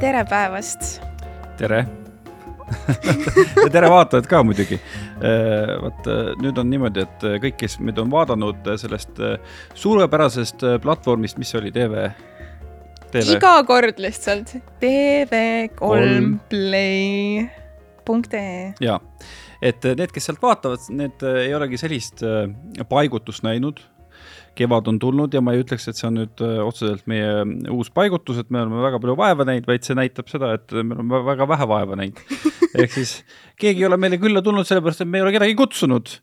tere päevast. tere ja tere vaatajad ka muidugi. vot nüüd on niimoodi, et kõik, kes meid on vaadanud sellest suurepärasest platvormist, mis oli TV, TV. iga kord lihtsalt tv3 play.ee. ja, et need, kes sealt vaatavad, need ei olegi sellist paigutust näinud kevad on tulnud ja ma ei ütleks, et see on nüüd äh, otseselt meie uus paigutus, et me oleme väga palju vaeva näinud, vaid see näitab seda, et me oleme väga vähe vaeva näinud. ehk siis keegi ei ole meile külla tulnud sellepärast, et me ei ole kedagi kutsunud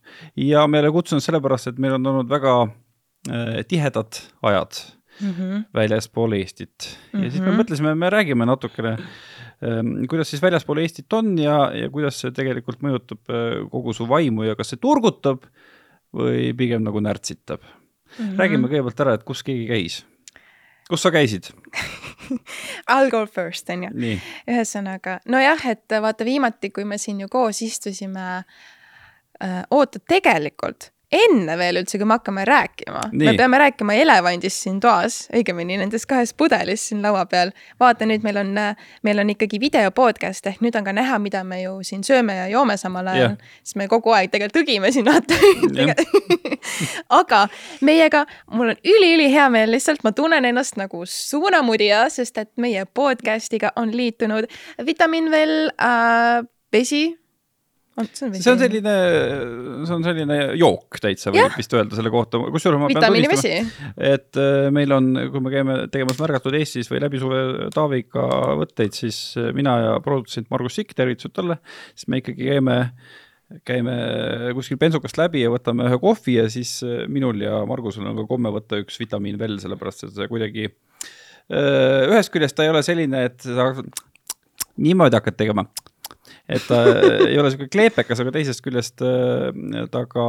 ja me ei ole kutsunud sellepärast, et meil on olnud väga äh, tihedad ajad mm -hmm. väljaspool Eestit ja mm -hmm. siis me mhm. mõtlesime, me räägime natukene ähm, kuidas siis väljaspool Eestit on ja, ja kuidas see tegelikult mõjutab äh, kogu su vaimu ja kas see turgutab või pigem nagu närtsitab mm. -hmm. räägime kõigepealt ära, et kus keegi käis. kus sa käisid I'll go first, on ju. ühesõnaga, nojah, et vaata viimati, kui me siin ju koos istusime äh,, oota, tegelikult enne veel üldse, kui me hakkame rääkima, me peame rääkima elevandist siin toas, õigemini nendes kahes pudelis siin laua peal. vaata nüüd meil on, meil on ikkagi video podcast ehk nüüd on ka näha, mida me ju siin sööme ja joome samal ajal. Siis me kogu aeg tegelikult tõgime siin vaata. Aga meiega, mul on üliülihea meel, lihtsalt ma tunnen ennast nagu suunamudija, sest et meie podcast'iga on liitunud Vitamin veel äh, vesi see on, selline, see on selline jook täitsa võib vist öelda selle kohta, kusjuures ma pean tunnistama, et äh, meil on, kui me käime tegemas Märgatud Eestis või läbi suve Taaviga võtteid, siis äh, mina ja produtsent Margus Sikk, tervitused talle, siis me ikkagi käime käime kuskil bensukast läbi ja võtame ühe kohvi ja siis äh, minul ja Margusel on ka komme võtta üks vitamiin veel, sellepärast et see kuidagi ühest küljest ta ei ole selline, et sa niimoodi hakkad tegema et ta ei ole sihuke kleepekas, aga teisest küljest äh, ta ka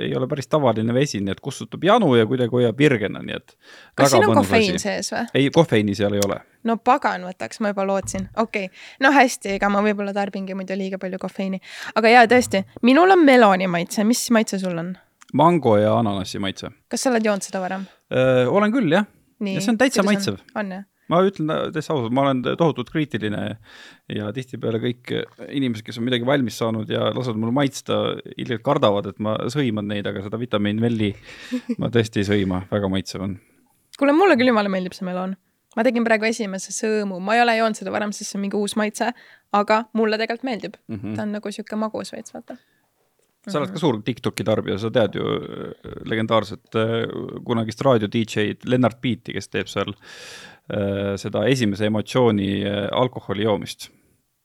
ei ole päris tavaline vesi, nii et kustutab janu ja kuidagi hoiab virgena, nii et. kas siin on kofeiin vesi. sees või? ei, kofeiini seal ei ole. no pagan võtaks, ma juba lootsin, okei okay.. no hästi, ega ma võib-olla tarbingi muidu liiga palju kofeiini, aga jaa, tõesti, minul on meloni maitse, mis maitse sul on? mango ja ananassi maitse. kas sa oled joonud seda varem? olen küll, jah. ja see on täitsa maitsev. on jah? Ma ütlen täitsa ausalt, ma olen tohutult kriitiline ja tihtipeale kõik inimesed, kes on midagi valmis saanud ja lasevad mul maitsta, ilgelt kardavad, et ma sõiman neid, aga seda vitamiin Velli ma tõesti ei sõima, väga maitsev on. kuule, mulle küll jumala meeldib see meloon. ma tegin praegu esimese sõõmu, ma ei ole joonud seda varem, sest see on mingi uus maitse, aga mulle tegelikult meeldib mm. -hmm. ta on nagu sihuke magus veits, vaata sa oled ka suur TikToki tarbija, sa tead ju äh, legendaarset äh, kunagist raadio DJ-d Lennart Beati, kes teeb seal seda esimese emotsiooni äh, alkoholi joomist.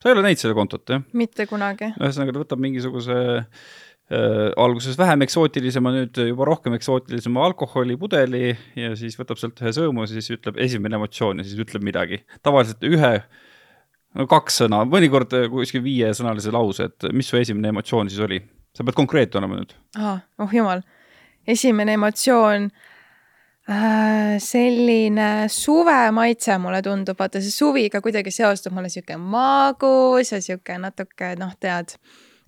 sa ei ole näinud seda kontot, jah? mitte kunagi. ühesõnaga, ta võtab mingisuguse äh, alguses vähem eksootilisema, nüüd juba rohkem eksootilisema alkoholipudeli ja siis võtab sealt ühe sõõmu, siis ütleb esimene emotsioon ja siis ütleb midagi. tavaliselt ühe, no kaks sõna, mõnikord kuskil viiesõnalise lause, et mis su esimene emotsioon siis oli. sa pead konkreetne olema nüüd. aa, oh jumal. esimene emotsioon äh, Äh, selline suvemaitse mulle tundub, vaata see suviga kuidagi seostub mulle sihuke magus ja sihuke natuke noh, tead.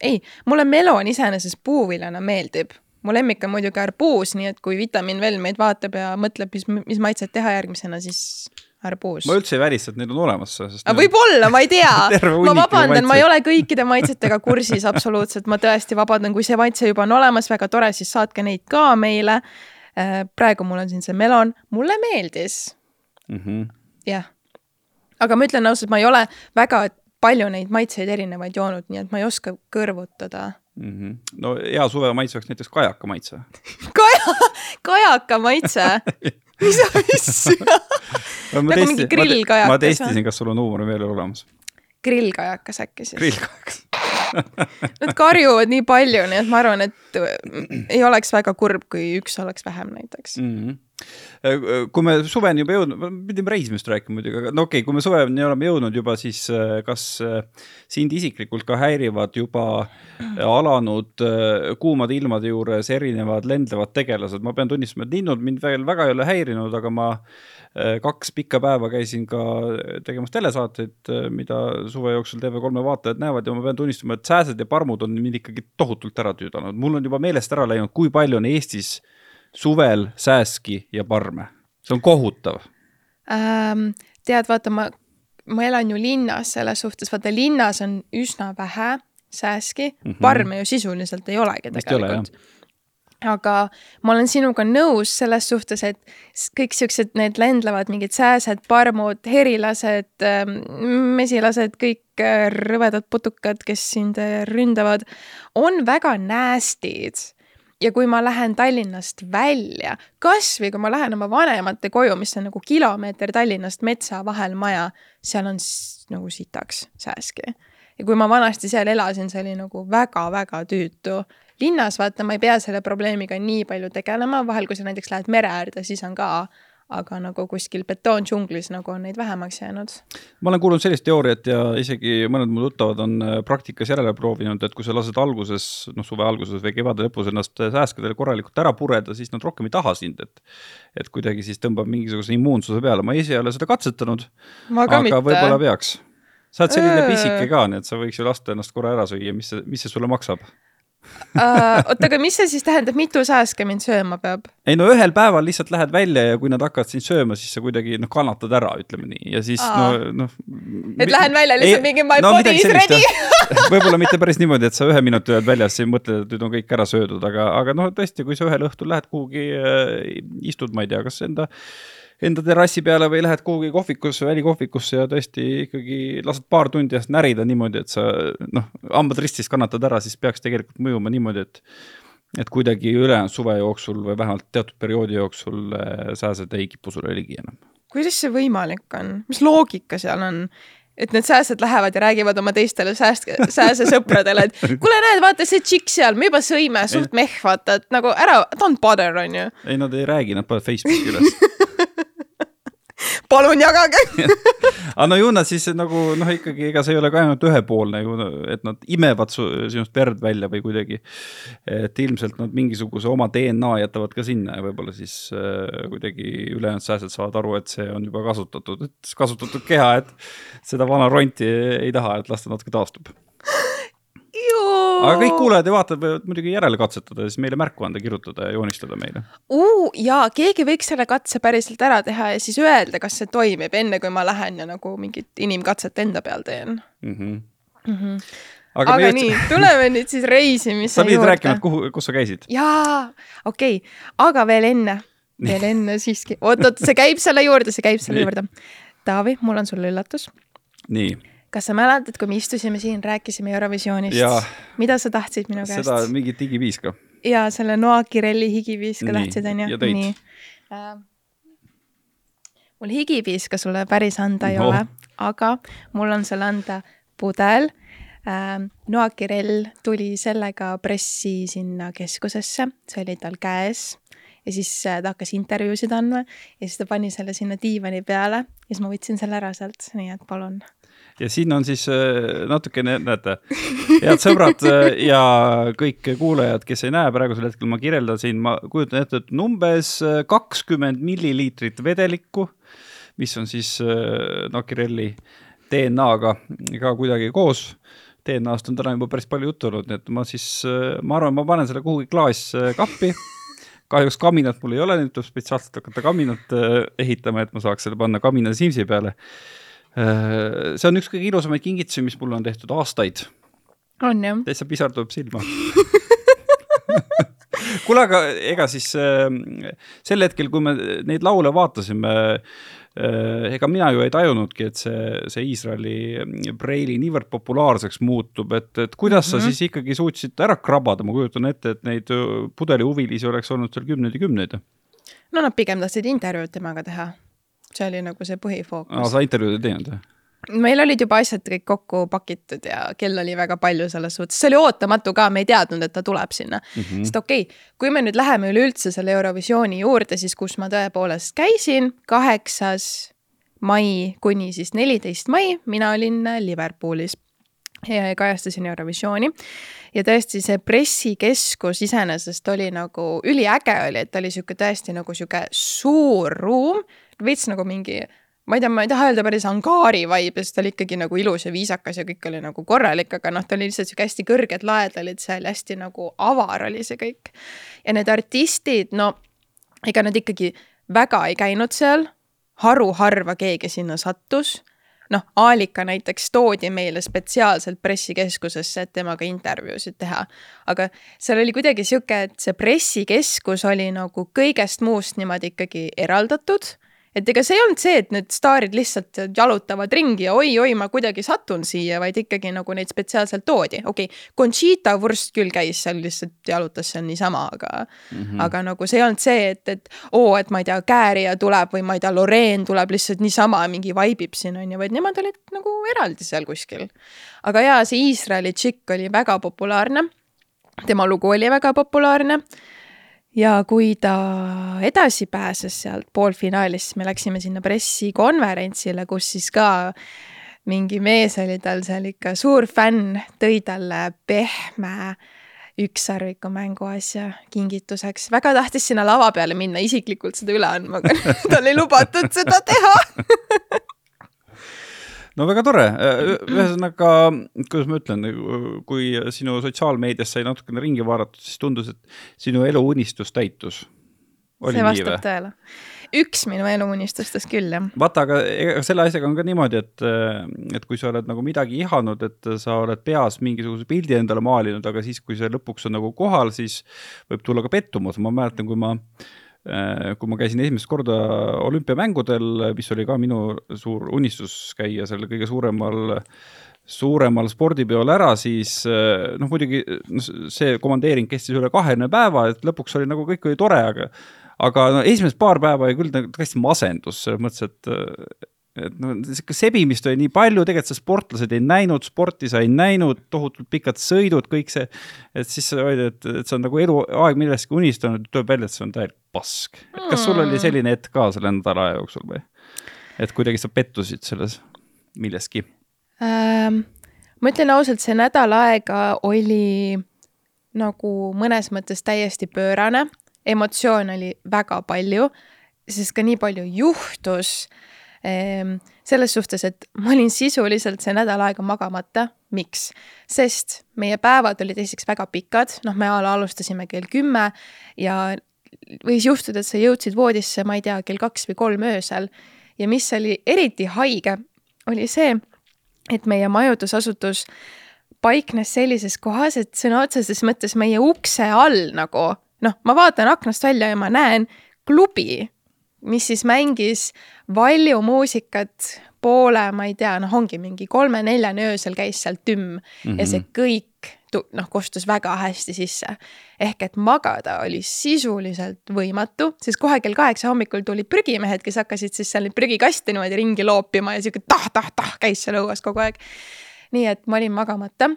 ei, mulle melon iseenesest puuviljana meeldib. mu lemmik on muidugi arbuus, nii et kui vitamiin veel meid vaatab ja mõtleb, mis, mis maitset teha järgmisena, siis arbuus. ma üldse ei välista, et need on olemas. võib-olla, ma ei tea ma vabandan, ma ei ole kõikide maitsetega kursis absoluutselt, ma tõesti vabandan, kui see maitse juba on olemas, väga tore, siis saatke neid ka meile Äh, praegu mul on siin see melon, mulle meeldis mm -hmm.. jah, aga ma ütlen ausalt, ma ei ole väga palju neid maitseid erinevaid joonud, nii et ma ei oska kõrvutada mm. -hmm. no hea suve maitse oleks näiteks kajaka maitse Kaja, kajaka maitse mis asja nagu mingi grillkajakas. ma testisin, kas sul on huumorimeelel olemas. grillkajakas äkki siis? grillkajakas Nad karjuvad nii palju, nii et ma arvan, et ei oleks väga kurb, kui üks oleks vähem näiteks mm. -hmm kui me suveni juba jõudnud, pidime reisimist rääkima muidugi, aga no okei okay,, kui me suveni oleme jõudnud juba, siis äh, kas äh, sind isiklikult ka häirivad juba alanud kuumade ilmade juures erinevad lendlevad tegelased, ma pean tunnistama, et linnud mind veel väga ei ole häirinud, aga ma Äh, kaks pikka päeva käisin ka tegemas telesaateid, äh, mida suve jooksul TV3-e vaatajad näevad ja ma pean tunnistama, et sääsed ja parmud on mind ikkagi tohutult ära tüüdanud. mul on juba meelest ära läinud, kui palju on Eestis suvel sääski ja parme. see on kohutav ähm,. tead, vaata, ma ma elan ju linnas selles suhtes, vaata linnas on üsna vähe sääski mm, -hmm. parme ju sisuliselt ei olegi tegelikult aga ma olen sinuga nõus selles suhtes, et kõik siuksed, need lendlevad mingid sääsed, parmud, herilased, ähm, mesilased, kõik äh, rõvedad putukad, kes sind äh, ründavad, on väga nasty'd ja kui ma lähen Tallinnast välja, kasvõi kui ma lähen oma vanemate koju, mis on nagu kilomeeter Tallinnast metsa vahel maja, seal on nagu sitaks sääski. ja kui ma vanasti seal elasin, see oli nagu väga-väga tüütu linnas vaata, ma ei pea selle probleemiga nii palju tegelema, vahel kui sa näiteks lähed mere äärde, siis on ka, aga nagu kuskil betoondžunglis nagu on neid vähemaks jäänud. ma olen kuulnud sellist teooriat ja isegi mõned mu tuttavad on äh, praktikas järele proovinud, et kui sa lased alguses, noh suve alguses või kevade lõpus ennast sääskedel korralikult ära pureda, siis nad rohkem ei taha sind, et et kuidagi siis tõmbab mingisuguse immuunsuse peale, ma ise ei ole seda katsetanud, aga võib-olla peaks sa oled selline pisike ka, nii et sa võiks ju lasta ennast korra ära süüa, mis see, mis see sulle maksab? Uh,. oota, aga mis see siis tähendab, mitu sääske mind sööma peab? ei no ühel päeval lihtsalt lähed välja ja kui nad hakkavad sind sööma, siis sa kuidagi noh, kannatad ära, ütleme nii, ja siis Aa. no, noh. et lähen välja lihtsalt mingi my no, body is ready võib-olla mitte päris niimoodi, et sa ühe minuti oled väljas, siis mõtled, et nüüd on kõik ära söödud, aga, aga noh, tõesti, kui sa ühel õhtul lähed kuhugi äh,, istud, ma ei tea, kas enda enda terrassi peale või lähed kuhugi kohvikusse, välikohvikusse ja tõesti ikkagi lased paar tundi ennast närida niimoodi, et sa noh, hambad ristis kannatad ära, siis peaks tegelikult mõjuma niimoodi, et et kuidagi ülejäänud suve jooksul või vähemalt teatud perioodi jooksul äh, sääsed ei kipu sulle ligi enam. kuidas see võimalik on, mis loogika seal on? et need sääsed lähevad ja räägivad oma teistele sääst-, sääsesõpradele, et kuule, näed, vaata see tšikk seal, me juba sõime, suht mehh, vaata, et nagu ära, don't bother, onju. ei, nad ei räägi, nad panevad Facebooki üles palun jagage! Aga no ju nad siis nagu noh, ikkagi ega see ei ole ka ainult ühepoolne ju, et nad imevad su, sinust verd välja või kuidagi. et ilmselt nad mingisuguse oma DNA jätavad ka sinna ja võib-olla siis äh, kuidagi ülejäänud sääsed saavad aru, et see on juba kasutatud, et kasutatud keha, et seda vana ronti ei taha, et las ta natuke taastub aga kõik kuulajad ja vaatajad võivad muidugi järele katsetada ja siis meile märku anda, kirjutada ja joonistada meile uh,. jaa, keegi võiks selle katse päriselt ära teha ja siis öelda, kas see toimib, enne kui ma lähen ja nagu mingit inimkatset enda peal teen mm. -hmm. Mm -hmm. aga, aga nii, tuleme nüüd siis reisimise sa pidid rääkima, et kuhu, kus sa käisid? jaa, okei okay., aga veel enne, veel enne siiski, oot-oot, see käib selle juurde, see käib selle juurde. Taavi, mul on sulle üllatus. nii kas sa mäletad, kui me istusime siin, rääkisime Eurovisioonist, mida sa tahtsid minu käest? seda mingit higipiiska. ja selle Noa Kirelli higipiiska tahtsid, onju? nii äh,. mul higipiiska sulle päris anda ei no. ole, aga mul on sulle anda pudel äh,. Noa Kirell tuli sellega pressi sinna keskusesse, see oli tal käes ja siis äh, ta hakkas intervjuusid andma ja siis ta pani selle sinna diivani peale ja siis ma võtsin selle ära sealt, nii et palun ja siin on siis äh, natukene, näete, head sõbrad äh, ja kõik kuulajad, kes ei näe, praegusel hetkel ma kirjeldasin, ma kujutan ette, et umbes äh, kakskümmend milliliitrit vedelikku, mis on siis Nakirelli DNA-ga ka kuidagi koos. DNA-st on täna juba päris palju juttu olnud, nii et ma siis, ma arvan, ma panen selle kuhugi klaaskappi kahjuks kaminat mul ei ole, nüüd tuleb spetsiaalselt hakata kaminat ehitama, et ma saaks selle panna kamina Simsi peale see on üks kõige ilusamaid kingitusi, mis mulle on tehtud aastaid. on jah? täitsa pisar tuleb silma kuule, aga ega siis äh, sel hetkel, kui me neid laule vaatasime, äh, ega mina ju ei tajunudki, et see, see Iisraeli Braille'i niivõrd populaarseks muutub, et, et kuidas mm -hmm. sa mhm. siis ikkagi suutsid ära krabada, ma kujutan ette, et neid pudelihuvilisi oleks olnud seal kümneid ja kümneid. no nad pigem tahtsid intervjuud temaga teha see oli nagu see põhifookus. aa, sa intervjuud ei teinud või? meil olid juba asjad kõik kokku pakitud ja kell oli väga palju selles suhtes, see oli ootamatu ka, me ei teadnud, et ta tuleb sinna mm. -hmm. sest okei okay,, kui me nüüd läheme üleüldse selle Eurovisiooni juurde, siis kus ma tõepoolest käisin, kaheksas mai kuni siis neliteist mai, mina olin Liverpoolis ja kajastasin Eurovisiooni. ja tõesti, see pressikeskus iseenesest oli nagu üliäge oli, et ta oli sihuke tõesti nagu sihuke suur ruum veits nagu mingi ma ei tea, ma ei taha öelda päris angaari vibe, sest ta oli ikkagi nagu ilus ja viisakas ja kõik oli nagu korralik, aga noh, ta oli lihtsalt sihuke hästi kõrged laed olid seal, hästi nagu avar oli see kõik. ja need artistid, no ega nad ikkagi väga ei käinud seal, haruharva keegi sinna sattus noh, Aalika näiteks toodi meile spetsiaalselt pressikeskusesse, et temaga intervjuusid teha. aga seal oli kuidagi sihuke, et see pressikeskus oli nagu kõigest muust niimoodi ikkagi eraldatud et ega see ei olnud see, et need staarid lihtsalt jalutavad ringi ja oi-oi, ma kuidagi satun siia, vaid ikkagi nagu neid spetsiaalselt toodi. okei okay,, Conchita Wurst küll käis seal lihtsalt jalutas seal niisama, aga mm, -hmm. aga nagu see ei olnud see, et, et oo, et ma ei tea, Käärija tuleb või ma ei tea, Loreen tuleb lihtsalt niisama mingi vaibib siin on ju, vaid nemad olid nagu eraldi seal kuskil. aga jaa, see Iisraeli tšikk oli väga populaarne. tema lugu oli väga populaarne ja kui ta edasi pääses sealt poolfinaalis, siis me läksime sinna pressikonverentsile, kus siis ka mingi mees oli tal seal ikka suur fänn, tõi talle pehme ükssarviku mänguasja kingituseks. väga tahtis sinna lava peale minna isiklikult seda üle andma, aga tal ei lubatud seda teha no väga tore, ühesõnaga, kuidas ma ütlen, kui sinu sotsiaalmeedias sai natukene ringi vaadatud, siis tundus, et sinu eluunistus täitus. see vastab tõele. üks minu eluunistustest küll, jah. vaata, aga ega selle asjaga on ka niimoodi, et, et kui sa oled nagu midagi ihanud, et sa oled peas mingisuguse pildi endale maalinud, aga siis, kui see lõpuks on nagu kohal, siis võib tulla ka pettumus, ma mäletan, kui ma äh, Äh, kui ma käisin esimest korda olümpiamängudel, mis oli ka minu suur unistus käia seal kõige suuremal suuremal spordipeol ära, siis äh, noh, muidugi see komandeering kestis üle kahekümne päeva, et lõpuks oli nagu kõik oli tore, aga aga no esimesed paar päeva oli küll nagu täiesti masendus selles mõttes, et et no sihuke sebimist oli nii palju, tegelikult sa sportlased ei näinud, sporti sa ei näinud, tohutult pikad sõidud, kõik see. et siis sa olid, et, et see on nagu eluaeg millestki unistanud, tuleb välja, et see on täielik pask. kas sul oli selline hetk ka selle nädala aja jooksul või? et kuidagi sa pettusid selles milleski ähm,? ma ütlen ausalt, see nädal aega oli nagu mõnes mõttes täiesti pöörane, emotsioone oli väga palju, sest ka nii palju juhtus Ehm, selles suhtes, et ma olin sisuliselt see nädal aega magamata. miks? sest meie päevad olid esiteks väga pikad, noh, me alustasime kell kümme ja võis juhtuda, et sa jõudsid voodisse, ma ei tea, kell kaks või kolm öösel. ja mis oli eriti haige, oli see, et meie majutusasutus paiknes sellises kohas, et sõna otseses mõttes meie ukse all nagu noh, ma vaatan aknast välja ja ma näen klubi mis siis mängis Valju muusikat poole, ma ei tea, noh, ongi mingi kolme-neljani öösel käis seal tümm mm -hmm. ja see mhm. kõik noh, kostus väga hästi sisse. ehk et magada oli sisuliselt võimatu, sest kohe kell kaheksa hommikul tulid prügimehed, kes hakkasid siis seal neid prügikaste niimoodi ringi loopima ja sihuke tah-tah-tah käis seal õues kogu aeg. nii et ma olin magamata.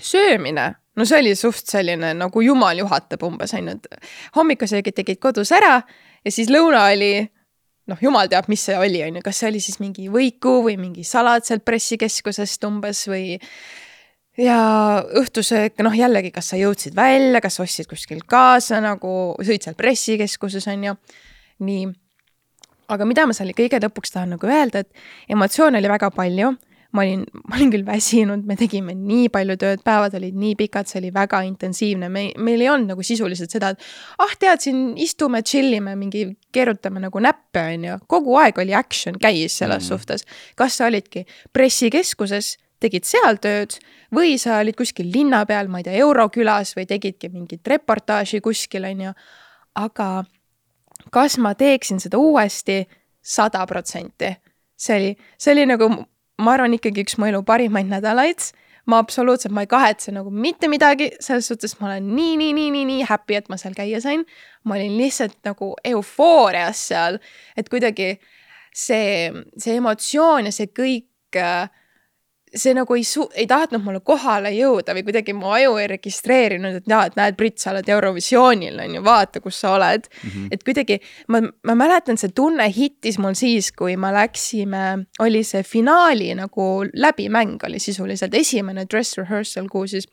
söömine no see oli suht selline nagu jumal juhatab umbes on ju, et hommikusöögid tegid kodus ära ja siis lõuna oli noh, jumal teab, mis see oli, on ju, kas see oli siis mingi võiku või mingi salat sealt pressikeskusest umbes või ja õhtusöök, noh jällegi, kas sa jõudsid välja, kas ostsid kuskilt kaasa nagu, sõid seal pressikeskuses, on ju. nii. aga mida ma seal kõige lõpuks tahan nagu öelda, et emotsioone oli väga palju ma olin, ma olin küll väsinud, me tegime nii palju tööd, päevad olid nii pikad, see oli väga intensiivne, me, meil ei olnud nagu sisuliselt seda, et ah, tead, siin istume, chill ime, mingi keerutame nagu näppe, on ju. kogu aeg oli action käis selles mm. suhtes. kas sa olidki pressikeskuses, tegid seal tööd või sa olid kuskil linna peal, ma ei tea, Eurokülas või tegidki mingit reportaaži kuskil, on ju. aga kas ma teeksin seda uuesti? sada protsenti see oli, see oli nagu ma arvan ikkagi üks mu elu parimaid nädalaid. ma absoluutselt, ma ei kahetse nagu mitte midagi, selles suhtes ma olen nii, nii, nii, nii, nii happy, et ma seal käia sain. ma olin lihtsalt nagu eufoorias seal, et kuidagi see, see emotsioon ja see kõik äh, see nagu ei su-, ei tahtnud mulle kohale jõuda või kuidagi mu aju ei registreerinud, et jaa, et näed, Brit, sa oled Eurovisioonil, on ju, vaata, kus sa oled mm. -hmm. et kuidagi ma, ma mäletan, see tunne hittis mul siis, kui me läksime, oli see finaali nagu läbimäng oli sisuliselt esimene dress rehearsal, kuhu siis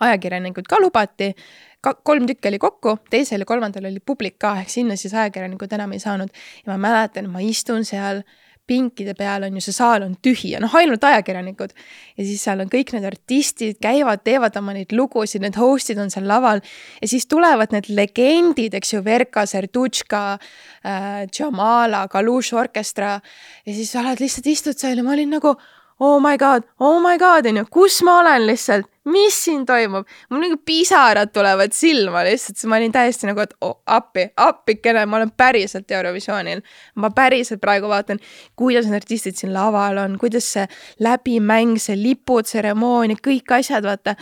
ajakirjanikud ka lubati kolm tükki oli kokku, teisel ja kolmandal oli publik ka, ehk sinna siis ajakirjanikud enam ei saanud. ja ma mäletan, ma istun seal pinkide peal on ju see saal on tühi ja noh, ainult ajakirjanikud. ja siis seal on kõik need artistid käivad, teevad oma neid lugusid, need host'id on seal laval. ja siis tulevad need legendid, eks ju, Verka, Sertutška äh,, Jamala, Kalush orkestra. ja siis sa oled lihtsalt istud seal ja ma olin nagu oh my god, oh my god, onju, kus ma olen lihtsalt, mis siin toimub? mul nagu pisarad tulevad silma lihtsalt, siis ma olin täiesti nagu, et oh, appi, appikene, ma olen päriselt Eurovisioonil. ma päriselt praegu vaatan, kuidas need artistid siin laval on, kuidas see läbimäng, see liputseremoonia, kõik asjad, vaata.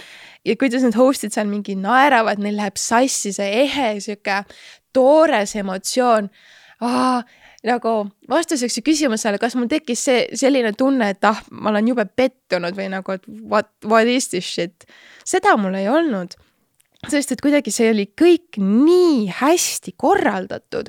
ja kuidas need host'id seal mingi naeravad, neil läheb sassi see ehe sihuke toores emotsioon ah, nagu vastuseks su küsimusele, kas mul tekkis see selline tunne, et ah, ma olen jube pettunud või nagu, et what, what is this shit. seda mul ei olnud. sest et kuidagi see oli kõik nii hästi korraldatud.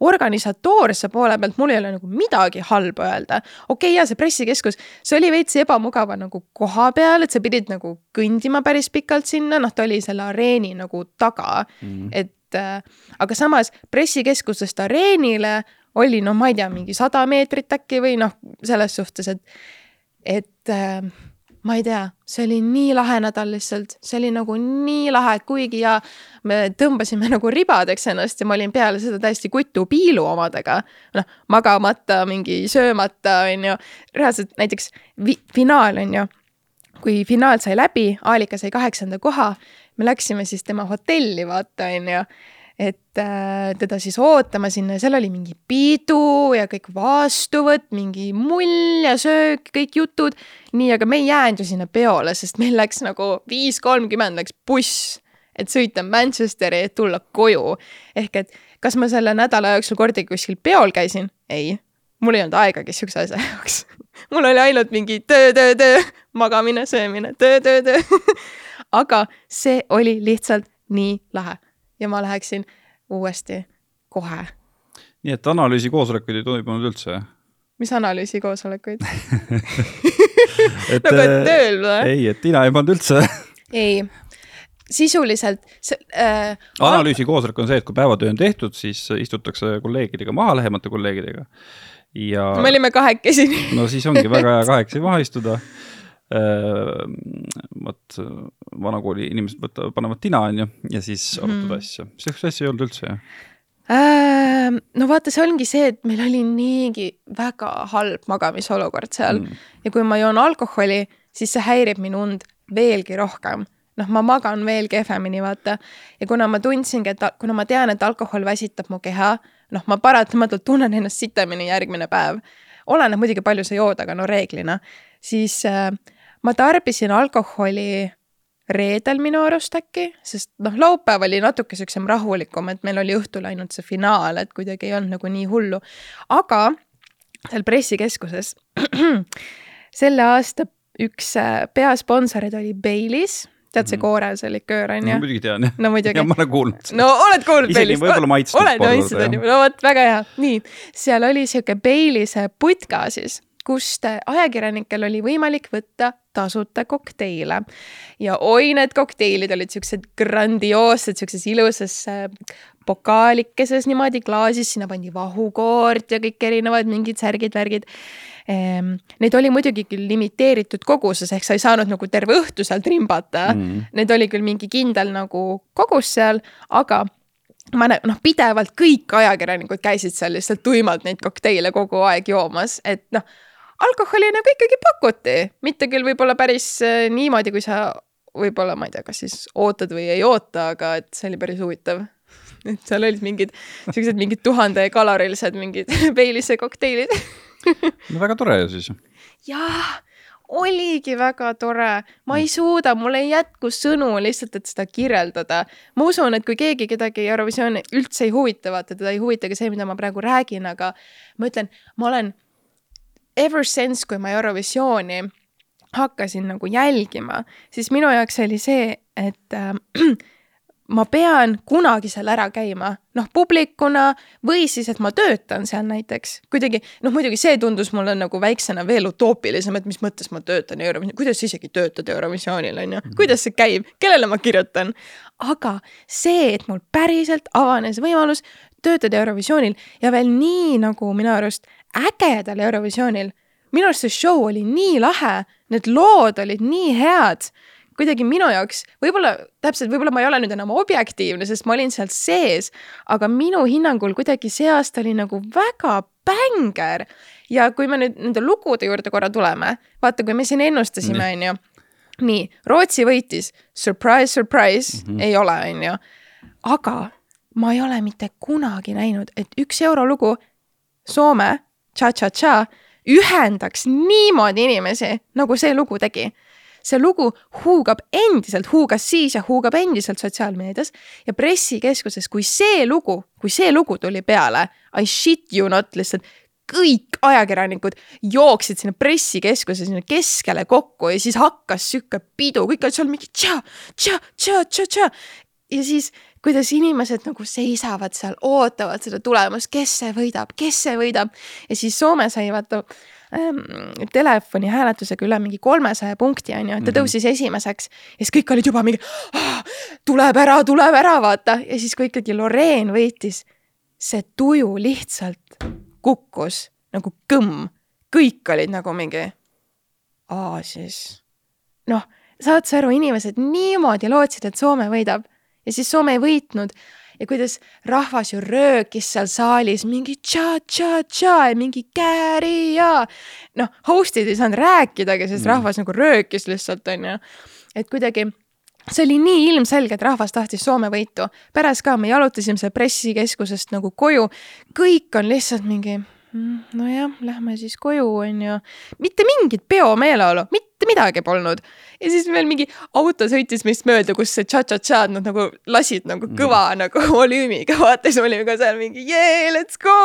organisatoorse poole pealt mul ei ole nagu midagi halba öelda. okei okay,, ja see pressikeskus, see oli veits ebamugava nagu koha peal, et sa pidid nagu kõndima päris pikalt sinna, noh, ta oli selle areeni nagu taga mm. -hmm. et äh, aga samas pressikeskusest areenile oli noh, ma ei tea, mingi sada meetrit äkki või noh, selles suhtes, et, et äh, ma ei tea, see oli nii lahe nädal lihtsalt, see oli nagu nii lahe, et kuigi ja me tõmbasime nagu ribadeks ennast ja ma olin peale seda täiesti kutu piilu omadega. noh, magamata, mingi söömata, on ju, reaalselt näiteks vi finaal on ju, kui finaal sai läbi, Aalika sai kaheksanda koha, me läksime siis tema hotelli, vaata, on ju et äh, teda siis ootama sinna ja seal oli mingi pidu ja kõik vastuvõtt, mingi mull ja söök, kõik jutud. nii, aga me ei jäänud ju sinna peole, sest meil läks nagu viis kolmkümmend läks buss, et sõita Manchesteri, et tulla koju. ehk et kas ma selle nädala jooksul kordagi kuskil peol käisin? ei, mul ei olnud aegagi siukse asja jaoks mul oli ainult mingi töö, töö, töö, magamine, söömine, töö, töö, töö aga see oli lihtsalt nii lahe ja ma läheksin uuesti kohe. nii et analüüsikoosolekuid ei toimunud üldse? mis analüüsikoosolekuid nagu et tööl või? ei, et Tiina ei pannud üldse ei, sisuliselt see äh,. analüüsikoosolek on see, et kui päevatöö on tehtud, siis istutakse kolleegidega maha, lähemate kolleegidega ja. me olime kahekesi no siis ongi väga hea kahekesi maha istuda Äh, vot vanakooli inimesed võtavad, panevad tina, on ju, ja siis arutad mm. asju. sihukest asja ei olnud üldse, jah? Äh, no vaata, see ongi see, et meil oli niigi väga halb magamisolukord seal mm. ja kui ma joon alkoholi, siis see häirib minu und veelgi rohkem noh, ma magan veel kehvemini, vaata. ja kuna ma tundsingi, et kuna ma tean, et alkohol väsitab mu keha, noh, ma paratamatult tunnen ennast sitemini järgmine päev. oleneb muidugi, palju sa jood, aga no reeglina, siis äh, ma tarbisin alkoholi reedel minu arust äkki, sest noh, laupäev oli natuke siuksem rahulikum, et meil oli õhtul ainult see finaal, et kuidagi ei olnud nagu nii hullu. aga seal pressikeskuses selle aasta üks äh, peasponsoreid oli Baileys tead see mhm. koorealse liköör on ju? muidugi tean jah. no muidugi. ma olen kuulnud. no oled kuulnud Baileys? isegi võib-olla maitsnud. oled maitsnud on ju, no vot, väga hea. nii, seal oli sihuke Bailey'se putka siis kust ajakirjanikel oli võimalik võtta tasuta kokteile. ja oi, need kokteilid olid siuksed grandioossed, siukses ilusas äh, pokaalikeses niimoodi klaasis, sinna pandi vahukoort ja kõik erinevad mingid särgid-värgid ehm,. Neid oli muidugi küll limiteeritud koguses, ehk sa ei saanud nagu terve õhtu seal trimbata mm.. Need oli küll mingi kindel nagu kogus seal, aga ma näen, noh, pidevalt kõik ajakirjanikud käisid seal lihtsalt tuimalt neid kokteile kogu aeg joomas, et noh alkoholi nagu ikkagi pakuti, mitte küll võib-olla päris äh, niimoodi, kui sa võib-olla, ma ei tea, kas siis ootad või ei oota, aga et see oli päris huvitav. et seal olid mingid siuksed mingid tuhandekalorilised mingid Baileys'e kokteilid no väga tore ju siis. jah, oligi väga tore, ma ei suuda, mul ei jätku sõnu lihtsalt, et seda kirjeldada. ma usun, et kui keegi kedagi Eurovisiooni üldse ei huvita, vaata teda ei huvita ka see, mida ma praegu räägin, aga ma ütlen, ma olen ever since, kui ma Eurovisiooni hakkasin nagu jälgima, siis minu jaoks oli see, et äh, ma pean kunagi seal ära käima, noh, publikuna või siis, et ma töötan seal näiteks. kuidagi, noh, muidugi see tundus mulle nagu väiksena veel utoopilisem, et mis mõttes ma töötan Eurovisioonil, kuidas sa isegi töötad Eurovisioonil, on ju, mhm. kuidas see käib, kellele ma kirjutan. aga see, et mul päriselt avanes võimalus töötada Eurovisioonil ja veel nii nagu minu arust ägedal Eurovisioonil. minu arust see show oli nii lahe, need lood olid nii head kuidagi minu jaoks, võib-olla täpselt, võib-olla ma ei ole nüüd enam objektiivne, sest ma olin seal sees, aga minu hinnangul kuidagi see aasta oli nagu väga bängar. ja kui me nüüd nende lugude juurde korra tuleme, vaata, kui me siin ennustasime, on ju. nii, Rootsi võitis, surprise, surprise mm, -hmm. ei ole, on ju. aga ma ei ole mitte kunagi näinud, et üks eurolugu, Soome, Cha-Cha-Cha, ühendaks niimoodi inimesi, nagu see lugu tegi see lugu huugab endiselt, huugas siis ja huugab endiselt sotsiaalmeedias ja pressikeskuses, kui see lugu, kui see lugu tuli peale, I shit you not lihtsalt kõik ajakirjanikud jooksid sinna pressikeskuse sinna keskele kokku ja siis hakkas sihuke pidu, kõik olid seal mingi tša, tša, tša, tša, tša. ja siis, kuidas inimesed nagu seisavad seal, ootavad seda tulemust, kes see võidab, kes see võidab ja siis Soome sai vaata ähm, telefoni hääletusega üle mingi kolmesaja punkti, on ju, ta mhm. tõusis esimeseks. ja siis kõik olid juba mingi ah,, tuleb ära, tuleb ära, vaata. ja siis, kui ikkagi Loreen võitis, see tuju lihtsalt kukkus nagu kõmm. kõik olid nagu mingi, aa siis. noh, saad sa aru, inimesed niimoodi lootsid, et Soome võidab ja siis Soome ei võitnud ja kuidas rahvas ju röökis seal saalis mingi tša-tša-tša ja mingi kääri ja noh, host'id ei saanud rääkidagi, sest mm. rahvas nagu röökis lihtsalt, onju. et kuidagi see oli nii ilmselge, et rahvas tahtis Soome võitu. pärast ka me jalutasime seal pressikeskusest nagu koju, kõik on lihtsalt mingi nojah, lähme siis koju, onju. mitte mingit peomeeleolu, mitte midagi polnud. ja siis veel mingi auto sõitis meist mööda, kus see tša-tša-tšad nad nagu lasid nagu kõva mm. nagu volüümiga, vaata siis me olime ka seal mingi yeah, let's go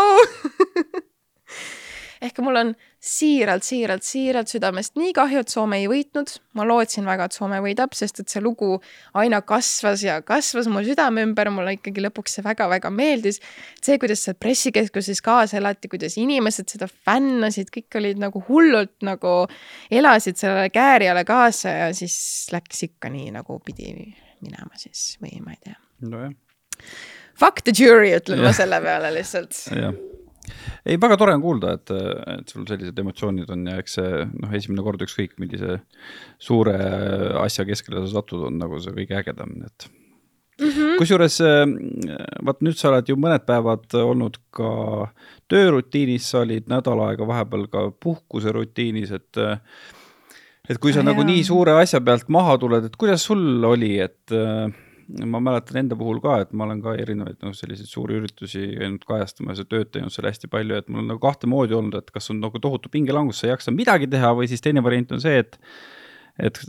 ehk mul on siiralt, siiralt, siiralt südamest nii kahju, et Soome ei võitnud. ma lootsin väga, et Soome võidab, sest et see lugu aina kasvas ja kasvas mu südame ümber, mulle ikkagi lõpuks see väga-väga meeldis. see, kuidas seal pressikeskuses kaasa elati, kuidas inimesed seda fännasid, kõik olid nagu hullult nagu elasid sellele käärijale kaasa ja siis läks ikka nii, nagu pidi minema siis või ma ei tea. nojah. Fuck the jury, ütlen ma selle peale lihtsalt. jah ei, väga tore on kuulda, et, et sul sellised emotsioonid on ja eks see noh, esimene kord ükskõik millise suure asja keskele sa satud, on nagu see kõige ägedam, et mm -hmm. kusjuures vaat nüüd sa oled ju mõned päevad olnud ka töörutiinis, sa olid nädal aega vahepeal ka puhkuserutiinis, et et kui sa ah, nagu jah. nii suure asja pealt maha tuled, et kuidas sul oli, et ma mäletan enda puhul ka, et ma olen ka erinevaid noh, selliseid suuri üritusi käinud kajastamas ja tööd teinud seal hästi palju, et mul on nagu kahte moodi olnud, et kas on nagu tohutu pingelangus, sa ei jaksa midagi teha või siis teine variant on see, et et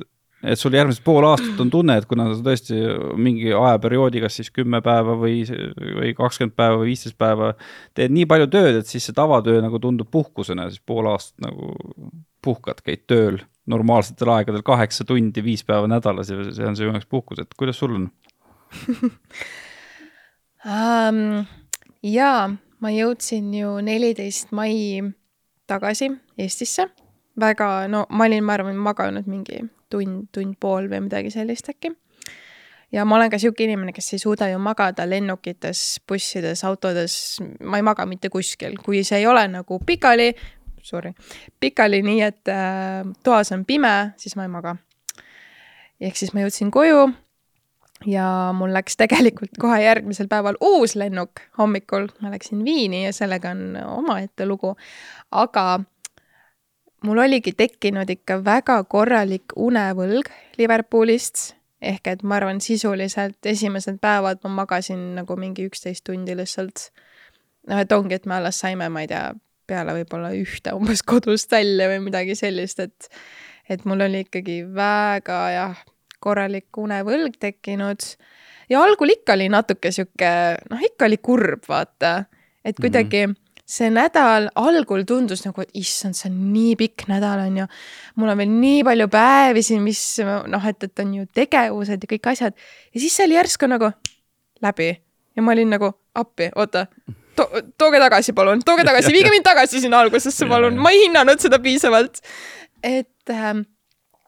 et sul järgmised pool aastat on tunne, et kuna sa tõesti mingi ajaperioodi, kas siis kümme päeva või, või kakskümmend päeva või viisteist päeva teed nii palju tööd, et siis see tavatöö nagu tundub puhkusena, siis pool aastat nagu puhkad, käid tööl normaalsetel aegadel kaheksa tundi, viis päeva nädalas ja see on sinu jaoks puhkus, et kuidas sul on? um, jaa, ma jõudsin ju neliteist mai tagasi Eestisse. väga, no ma olin, ma arvan, maganud mingi tund, tund pool või midagi sellist äkki. ja ma olen ka sihuke inimene, kes ei suuda ju magada lennukites, bussides, autodes, ma ei maga mitte kuskil, kui see ei ole nagu pikali, sorry, pikali nii, et äh, toas on pime, siis ma ei maga. ehk siis ma jõudsin koju ja mul läks tegelikult kohe järgmisel päeval uus lennuk hommikul, ma läksin Viini ja sellega on omaette lugu. aga mul oligi tekkinud ikka väga korralik unevõlg Liverpoolist. ehk et ma arvan, sisuliselt esimesed päevad ma magasin nagu mingi üksteist tundi lihtsalt. noh, et ongi, et me alles saime, ma ei tea, peale võib-olla ühte umbes kodust välja või midagi sellist, et et mul oli ikkagi väga jah korralik unevõlg tekkinud. ja algul ikka oli natuke sihuke, noh, ikka oli kurb, vaata. et kuidagi mm -hmm. see nädal algul tundus nagu, et issand, see on nii pikk nädal, on ju. mul on veel nii palju päevi siin, mis noh, et, et on ju tegevused ja kõik asjad. ja siis see oli järsku nagu läbi ja ma olin nagu appi, oota to, tooge tagasi, palun, tooge tagasi, viige mind tagasi sinna algusesse, palun, ma ei hinnanud seda piisavalt. et äh,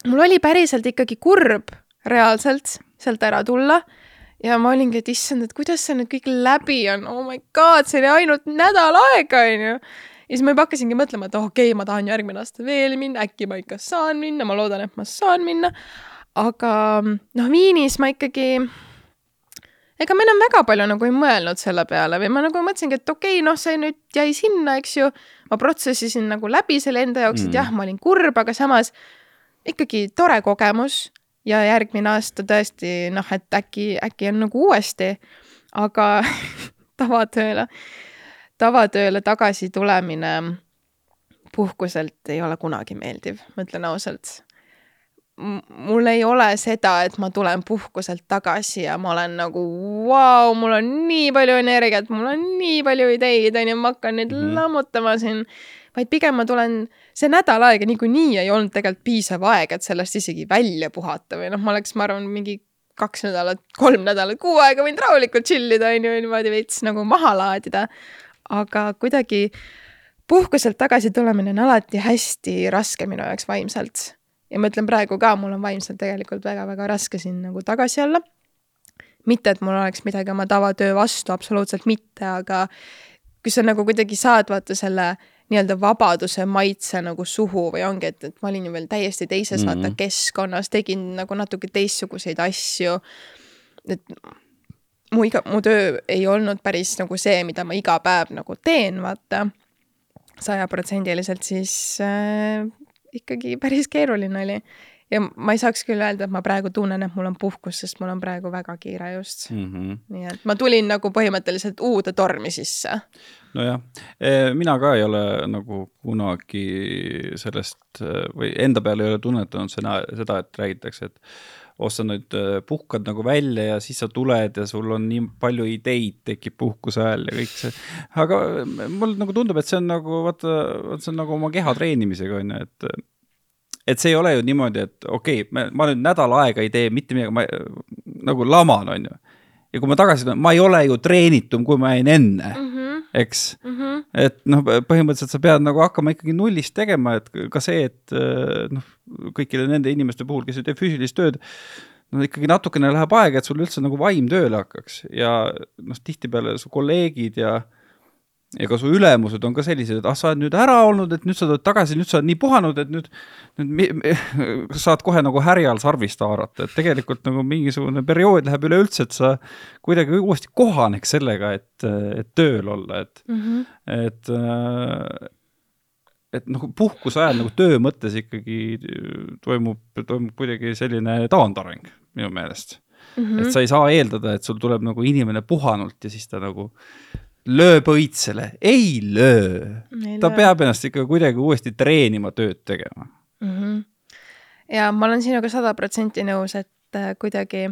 mul oli päriselt ikkagi kurb reaalselt sealt ära tulla ja ma olingi, et issand, et kuidas see nüüd kõik läbi on, oh my god, see oli ainult nädal aega, onju. ja siis ma juba hakkasingi mõtlema, et oh, okei okay,, ma tahan järgmine aasta veel minna, äkki ma ikka saan minna, ma loodan, et ma saan minna. aga noh, Viinis ma ikkagi ega ma enam väga palju nagu ei mõelnud selle peale või ma nagu mõtlesingi, et okei okay,, noh, see nüüd jäi sinna, eks ju. ma protsessisin nagu läbi selle enda jaoks, et mm. jah, ma olin kurb, aga samas ikkagi tore kogemus ja järgmine aasta tõesti noh, et äkki, äkki on nagu uuesti, aga tavatööle, tavatööle tagasi tulemine puhkuselt ei ole kunagi meeldiv, ma ütlen ausalt. mul ei ole seda, et ma tulen puhkuselt tagasi ja ma olen nagu vau, mul on nii palju energiat, mul on nii palju ideid, onju, ma hakkan nüüd mm -hmm. lammutama siin vaid pigem ma tulen, see nädal aega niikuinii ei olnud tegelikult piisav aeg, et sellest isegi välja puhata või noh, ma oleks, ma arvan, mingi kaks nädalat, kolm nädalat, kuu aega võinud rahulikult chill ida, on ju, niimoodi veits nagu maha laadida. aga kuidagi puhkuselt tagasi tulemine on alati hästi raske minu jaoks vaimselt. ja ma ütlen praegu ka, mul on vaimselt tegelikult väga-väga raske siin nagu tagasi olla. mitte, et mul oleks midagi oma tavatöö vastu, absoluutselt mitte, aga kui sa nagu kuidagi saad vaata selle nii-öelda vabaduse maitse nagu suhu või ongi, et, et ma olin ju veel täiesti teises mm -hmm. vaata keskkonnas, tegin nagu natuke teistsuguseid asju. et mu iga, mu töö ei olnud päris nagu see, mida ma iga päev nagu teen, vaata. sajaprotsendiliselt, siis äh, ikkagi päris keeruline oli ja ma ei saaks küll öelda, et ma praegu tunnen, et mul on puhkus, sest mul on praegu väga kiire just mm. -hmm. nii et ma tulin nagu põhimõtteliselt uude tormi sisse. nojah, e, mina ka ei ole nagu kunagi sellest või enda peal ei ole tunnetanud seda, seda, et räägitakse, et oh, sa nüüd e, puhkad nagu välja ja siis sa tuled ja sul on nii palju ideid tekib puhkuse ajal ja kõik see. aga mulle nagu tundub, et see on nagu vaata, see on nagu oma keha treenimisega on ju, et et see ei ole ju niimoodi, et okei okay,, ma nüüd nädal aega ei tee mitte midagi, ma nagu laman, on ju. ja kui ma tagasi tulen, ma ei ole ju treenitum, kui ma jäin enne mm, -hmm. eks mm. -hmm. et noh, põhimõtteliselt sa pead nagu hakkama ikkagi nullist tegema, et ka see, et noh, kõikide nende inimeste puhul, kes ei tee füüsilist tööd, no ikkagi natukene läheb aega, et sul üldse nagu vaim tööle hakkaks ja noh, tihtipeale su kolleegid ja ja ka su ülemused on ka sellised, et ah, sa oled nüüd ära olnud, et nüüd sa tuled tagasi, nüüd sa oled nii puhanud, et nüüd, nüüd saad kohe nagu härjal sarvist haarata, et tegelikult nagu mingisugune periood läheb üleüldse, et sa kuidagi uuesti kohaneks sellega, et, et tööl olla, et mm, -hmm. et et noh, puhkuse ajal nagu töö mõttes ikkagi toimub, toimub kuidagi selline taandareng minu meelest mm. -hmm. et sa ei saa eeldada, et sul tuleb nagu inimene puhanult ja siis ta nagu lööb õitsele, ei löö. ta löö. peab ennast ikka kuidagi uuesti treenima, tööd tegema mm. -hmm. ja ma olen sinuga sada protsenti nõus, et äh, kuidagi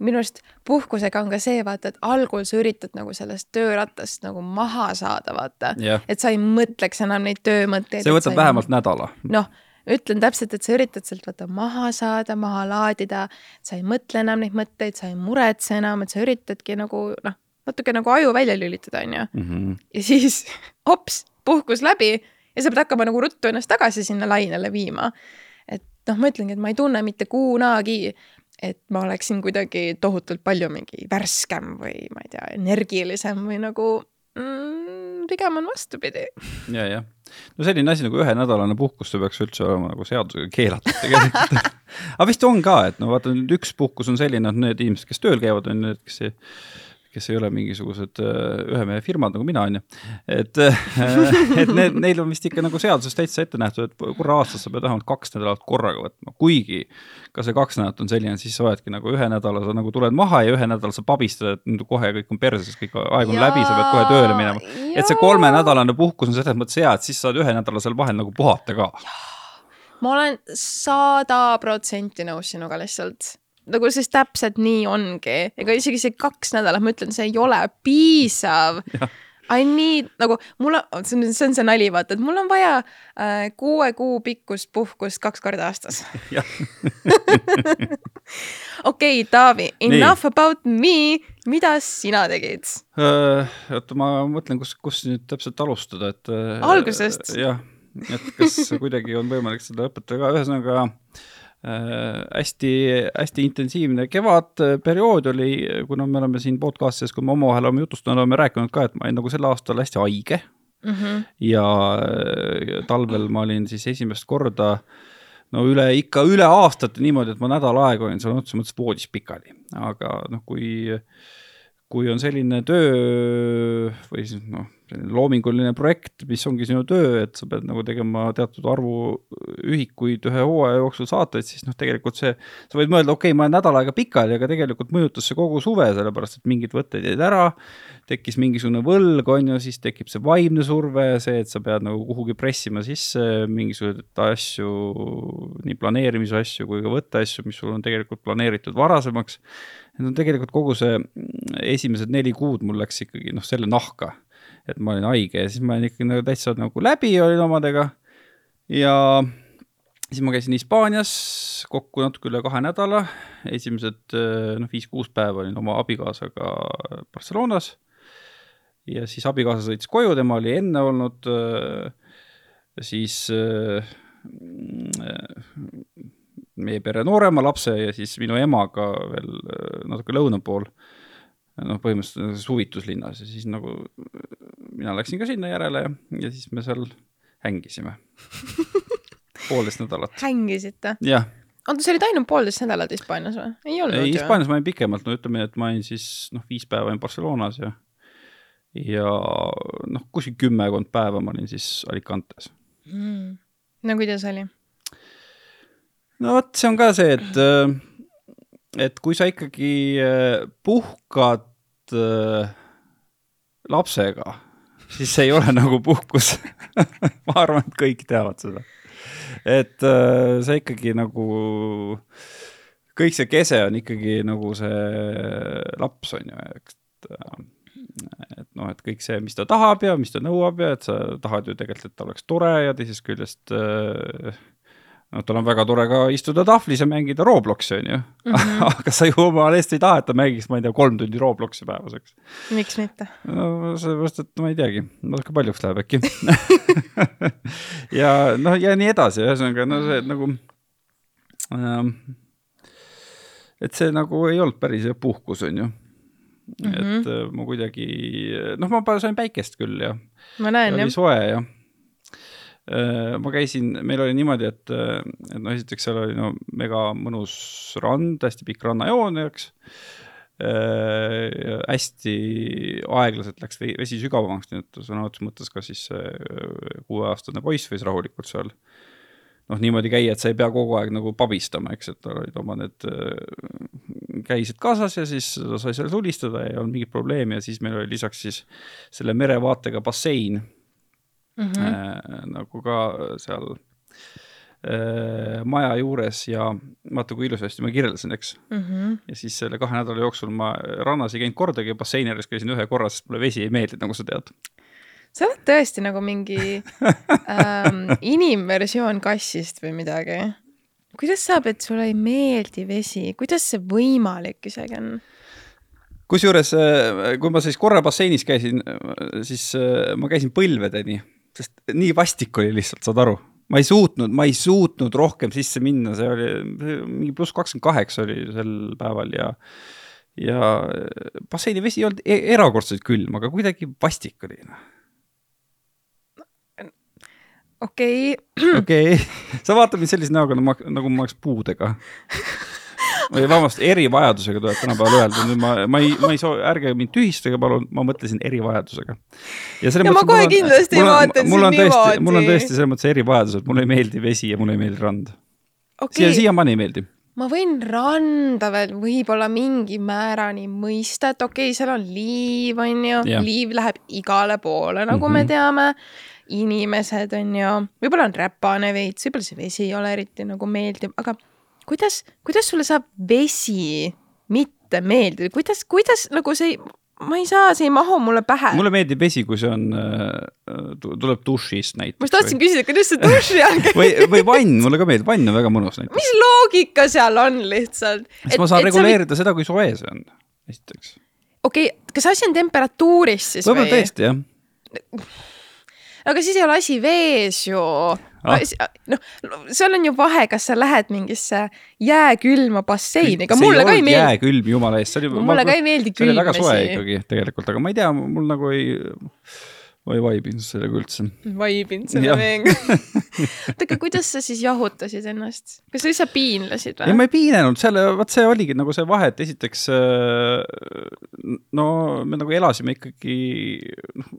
minu arust puhkusega on ka see, vaata, et algul sa üritad nagu sellest töörattast nagu maha saada, vaata. et sa ei mõtleks enam neid töömõtteid. see võtab vähemalt ei... nädala. noh, ütlen täpselt, et sa üritad sealt vaata maha saada, maha laadida, sa ei mõtle enam neid mõtteid, sa ei muretse enam, et sa üritadki nagu noh, natuke nagu aju välja lülitada, onju. Mhm. ja siis hops, puhkus läbi ja sa pead hakkama nagu ruttu ennast tagasi sinna lainele viima. et noh, ma ütlengi, et ma ei tunne mitte kunagi, et ma oleksin kuidagi tohutult palju mingi värskem või ma ei tea, energilisem või nagu mm, pigem on vastupidi. ja, jah. no selline asi nagu ühenädalane puhkus, see peaks üldse olema nagu seadusega keelatud tegelikult aga vist on ka, et no vaata nüüd üks puhkus on selline, et need inimesed, kes tööl käivad, on need, kes ei kes ei ole mingisugused äh, ühe mehe firmad nagu mina, on ju. et, äh, et need, neil on vist ikka nagu seaduses täitsa ette nähtud, et korra aastas sa pead vähemalt kaks nädalat korraga võtma, kuigi ka see kaks nädalat on selline, siis sa oledki nagu ühe nädala sa nagu tuled maha ja ühe nädala sa pabistad, et kohe kõik on perses, kõik aeg on ja, läbi, sa pead kohe tööle minema. et see kolmenädalane puhkus on selles mõttes hea, et siis saad ühe nädala seal vahel nagu puhata ka. ma olen sada protsenti nõus sinuga lihtsalt nagu siis täpselt nii ongi, ega isegi see kaks nädalat, ma ütlen, see ei ole piisav. I need nagu mul on, see on, see on see nali, vaata, et mul on vaja äh, kuue kuu pikkust puhkust kaks korda aastas. okei, Taavi, enough nii. about me, mida sina tegid uh,? oota, ma mõtlen, kus, kus nüüd täpselt alustada, et uh,. algusest. jah, et kas kuidagi on võimalik seda õpetada ka, ühesõnaga uh, hästi-hästi intensiivne kevadperiood oli, kuna me oleme siin podcast'is, kui me omavahel oleme jutustanud, oleme rääkinud ka, et ma olin nagu sel aastal hästi haige mm. -hmm. ja talvel ma olin siis esimest korda no üle, ikka üle aastate niimoodi, et ma nädal aega olin sõna otseses mõttes voodis pikali, aga noh, kui, kui on selline töö või siis noh loominguline projekt, mis ongi sinu töö, et sa pead nagu tegema teatud arvu ühikuid ühe hooaja jooksul saateid, siis noh, tegelikult see, sa võid mõelda, okei okay,, ma olen nädal aega pikali, aga tegelikult mõjutas see kogu suve, sellepärast et mingid võtted jäid ära, tekkis mingisugune võlg, on ju, siis tekib see vaimne surve, see, et sa pead nagu kuhugi pressima sisse mingisuguseid asju, nii planeerimise asju kui ka võtteasju, mis sul on tegelikult planeeritud varasemaks. Et no tegelikult kogu see esimesed neli kuud mul läks ikkagi noh, selle nahka et ma olin haige ja siis ma olin ikkagi nagu täitsa nagu läbi olin omadega. ja siis ma käisin Hispaanias kokku natuke üle kahe nädala, esimesed noh, viis-kuus päeva olin oma abikaasaga Barcelonas. ja siis abikaasa sõitis koju, tema oli enne olnud siis meie pere noorema lapse ja siis minu emaga veel natuke lõuna pool noh, põhimõtteliselt huvituslinnas ja siis nagu mina läksin ka sinna järele ja, ja siis me seal hängisime poolteist nädalat. hängisite? jah. oota, sa olid ainult poolteist nädalat Hispaanias või? ei olnud ei, Hispaanias ma olin pikemalt, no ütleme, et ma olin siis noh, viis päeva olin Barcelonas ja ja noh, kuskil kümmekond päeva ma olin siis Alicantes mm.. no kuidas oli? No vot, see on ka see, et äh, et kui sa ikkagi äh, puhkad äh, lapsega, siis see ei ole nagu puhkus ma arvan, et kõik teavad seda. et see ikkagi nagu, kõik see kese on ikkagi nagu see laps, on ju, eks et noh, et kõik see, mis ta tahab ja mis ta nõuab ja et sa tahad ju tegelikult, et ta oleks tore ja teisest küljest äh, noh, tal on väga tore ka istuda tahvlis ja mängida Robloksi, on ju mm. -hmm. aga sa ju oma eest ei taha, et ta mängiks, ma ei tea, kolm tundi Robloksi päevas, eks. miks mitte? no sellepärast, et ma ei teagi, natuke paljuks läheb äkki ja noh, ja nii edasi, ühesõnaga no see nagu ähm,, et see nagu ei olnud päris puhkus, on ju mm. -hmm. et äh, ma kuidagi, noh, ma sain päikest küll ja. ma näen, jah. oli soe ja ma käisin, meil oli niimoodi, et, et no esiteks seal oli no mega mõnus rand, hästi pikk rannajoon, eks äh,. hästi aeglaselt läks vesi sügavamaks, nii et sõna otseses mõttes ka siis kuueaastane poiss võis rahulikult seal noh, niimoodi käia, et sa ei pea kogu aeg nagu pabistama, eks, et tal olid oma need äh, käised kaasas ja siis sai seal tulistada ja ei olnud mingit probleemi ja siis meil oli lisaks siis selle merevaatega bassein mm -hmm. nagu ka seal äh, maja juures ja vaata, kui ilusasti ma kirjeldasin, eks mm. -hmm. ja siis selle kahe nädala jooksul ma rannas ei käinud kordagi, basseini ääres käisin ühe korra, sest mulle vesi ei meeldinud, nagu sa tead. sa oled tõesti nagu mingi ähm, inimversioon kassist või midagi. kuidas saab, et sulle ei meeldi vesi, kuidas see võimalik isegi on? kusjuures, äh, kui ma siis korra basseinis käisin, siis ma käisin põlvedeni sest nii vastik oli lihtsalt, saad aru ma ei suutnud, ma ei suutnud rohkem sisse minna, see oli mingi pluss kakskümmend kaheksa oli sel päeval ja ja basseini vesi ei olnud e erakordselt külm, aga kuidagi vastik oli. Noh. okei okay.. okei okay., sa vaatad mind sellise näoga, nagu ma, nagu ma oleks puudega või vabandust, erivajadusega tuleb tänapäeval öelda, nüüd ma, ma ei, ma ei soo-, ärge mind tühistage, palun, ma mõtlesin erivajadusega. ja, ja ma kohe kindlasti ei vaata sind niimoodi. mul on tõesti selles mõttes erivajadus, et mulle ei meeldi vesi ja mulle ei meeldi rand okay.. siia, siiamaani ei meeldi ma võin randa veel võib-olla mingi määrani mõista, et okei okay,, seal on liiv, on ju, liiv läheb igale poole, nagu mm -hmm. me mhm. teame. inimesed on ju, võib-olla on räpane veits, võib-olla see vesi ei ole eriti nagu meeldiv, aga kuidas, kuidas sulle saab vesi mitte meeldida, kuidas, kuidas nagu see, ma ei saa, see ei mahu mulle pähe. mulle meeldib vesi, kui see on äh,, tuleb dušist näiteks. ma just tahtsin või... küsida, kuidas see duši all käib või, või vann, mulle ka meeldib, vann on väga mõnus näiteks. mis loogika seal on lihtsalt? sest ma saan reguleerida või... seda, kui soe see on, esiteks. okei okay,, kas asi on temperatuuris siis võib-olla tõesti, jah aga siis ei ole asi vees ju. Ah. noh, seal on ju vahe, kas sa lähed mingisse jääkülma basseini, ega mulle ka ei meeldi. jääkülm, jumala eest, see oli. mulle ka ei meeldi see oli väga soe ikkagi tegelikult, aga ma ei tea, mul nagu ei, ma ei vaibinud sellega üldse. vaibinud selle Jah. veega oota, aga kuidas sa siis jahutasid ennast? kas sa lihtsalt piinlesid ei, või? ma ei piinanud, selle, vot see oligi nagu see vahe, et esiteks äh, no me nagu elasime ikkagi noh,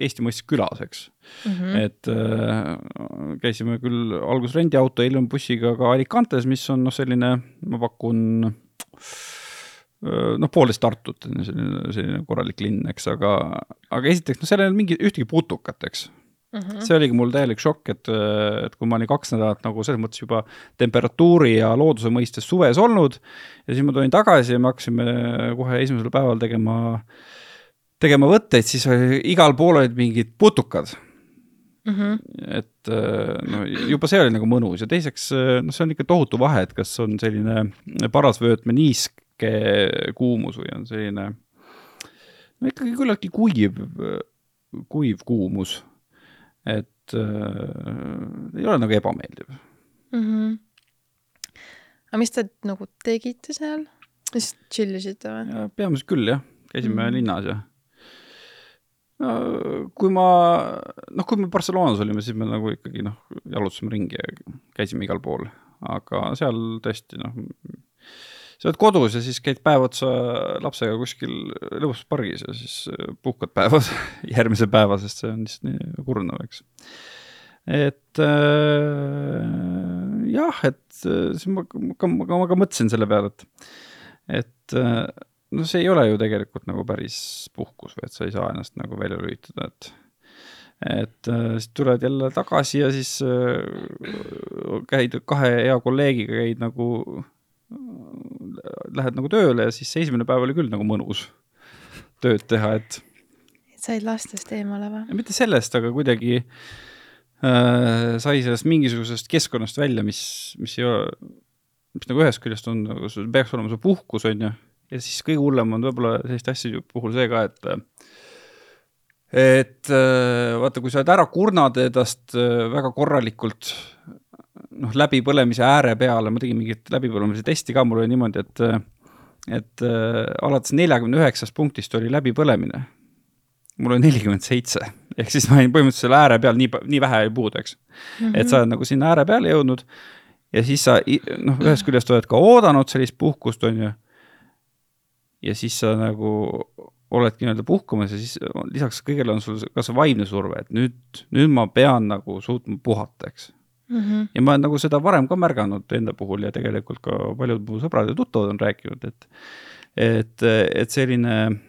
Eesti mõistes külas, eks mm. -hmm. et äh, käisime küll alguses rendiauto, hiljem bussiga ka Alicantes, mis on noh, selline, ma pakun äh, noh, poolteist Tartut, selline, selline korralik linn, eks, aga, aga esiteks, no seal ei olnud mingi, ühtegi putukat, eks Mhm. see oligi mul täielik šokk, et, et kui ma olin kaks nädalat nagu selles mõttes juba temperatuuri ja looduse mõistes suves olnud ja siis ma tulin tagasi ja me hakkasime kohe esimesel päeval tegema, tegema võtteid, siis oli igal pool olid mingid putukad. Mhm. et no juba see oli nagu mõnus ja teiseks, noh, see on ikka tohutu vahe, et kas on selline parasvöötme niiske kuumus või on selline no ikkagi küllaltki kuiv, kuiv kuumus et äh, ei ole nagu ebameeldiv. Mhm. aga mis te nagu tegite seal? lihtsalt chill isite või? peamiselt küll jah, käisime mm. -hmm. linnas ja kui ma, noh, kui me Barcelonas olime, siis me nagu ikkagi noh, jalutasime ringi ja käisime igal pool, aga seal tõesti noh, sa oled kodus ja siis käid päev otsa lapsega kuskil lõbusas pargis ja siis puhkad päeva järgmise päeva, sest see on lihtsalt nii kurnav, eks. et äh, jah, et siis ma, ma, ma, ma ka mõtlesin selle peale, et, et äh, no see ei ole ju tegelikult nagu päris puhkus või et sa ei saa ennast nagu välja lülitada, et et äh, siis tuled jälle tagasi ja siis äh, käid kahe hea kolleegiga, käid nagu lähed nagu tööle ja siis see esimene päev oli küll nagu mõnus tööd teha, et. said lastest eemale või? mitte sellest, aga kuidagi äh, sai sellest mingisugusest keskkonnast välja, mis, mis ei ole, mis nagu ühest küljest on nagu, peaks olema see puhkus, on ju. Ja siis kõige hullem on võib-olla selliste asjade puhul see ka, et et äh, vaata, kui sa oled ära kurnad endast äh, väga korralikult noh, läbipõlemise ääre peale, ma tegin mingit läbipõlemise testi ka, mul oli niimoodi, et et äh, alates neljakümne üheksast punktist oli läbipõlemine. mul oli nelikümmend seitse, ehk siis ma olin põhimõtteliselt selle ääre peal nii, nii vähe oli puudu, eks mm. -hmm. et sa oled nagu sinna ääre peale jõudnud ja siis sa noh, ühest küljest oled ka oodanud sellist puhkust, on ju. Ja siis sa nagu oledki nii-öelda puhkamas ja siis lisaks kõigele on sul ka see vaimne surve, et nüüd, nüüd ma pean nagu suutma puhata, eks mm. -hmm. ja ma olen nagu seda varem ka märganud enda puhul ja tegelikult ka paljud mu sõbrad ja tuttavad on rääkinud, et et, et selline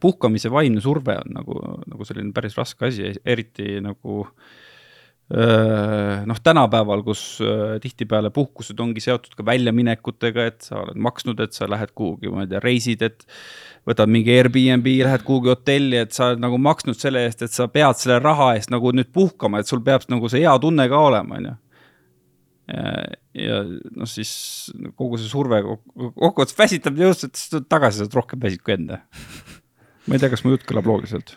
puhkamise vaimne surve on nagu, nagu selline päris raske asi, eriti nagu noh, tänapäeval, kus tihtipeale puhkused ongi seotud ka väljaminekutega, et sa oled maksnud, et sa lähed kuhugi, ma ei tea, reisid, et võtad mingi Airbnb, lähed kuhugi hotelli, et sa oled nagu maksnud selle eest, et sa pead selle raha eest nagu nüüd puhkama, et sul peab nagu see hea tunne ka olema, on ju. ja, ja noh, siis kogu see surve kokkuvõttes väsitab õudselt, et siis tuled tagasi, sa oled rohkem väsinud kui enne. ma ei tea, kas mu jutt kõlab loogiliselt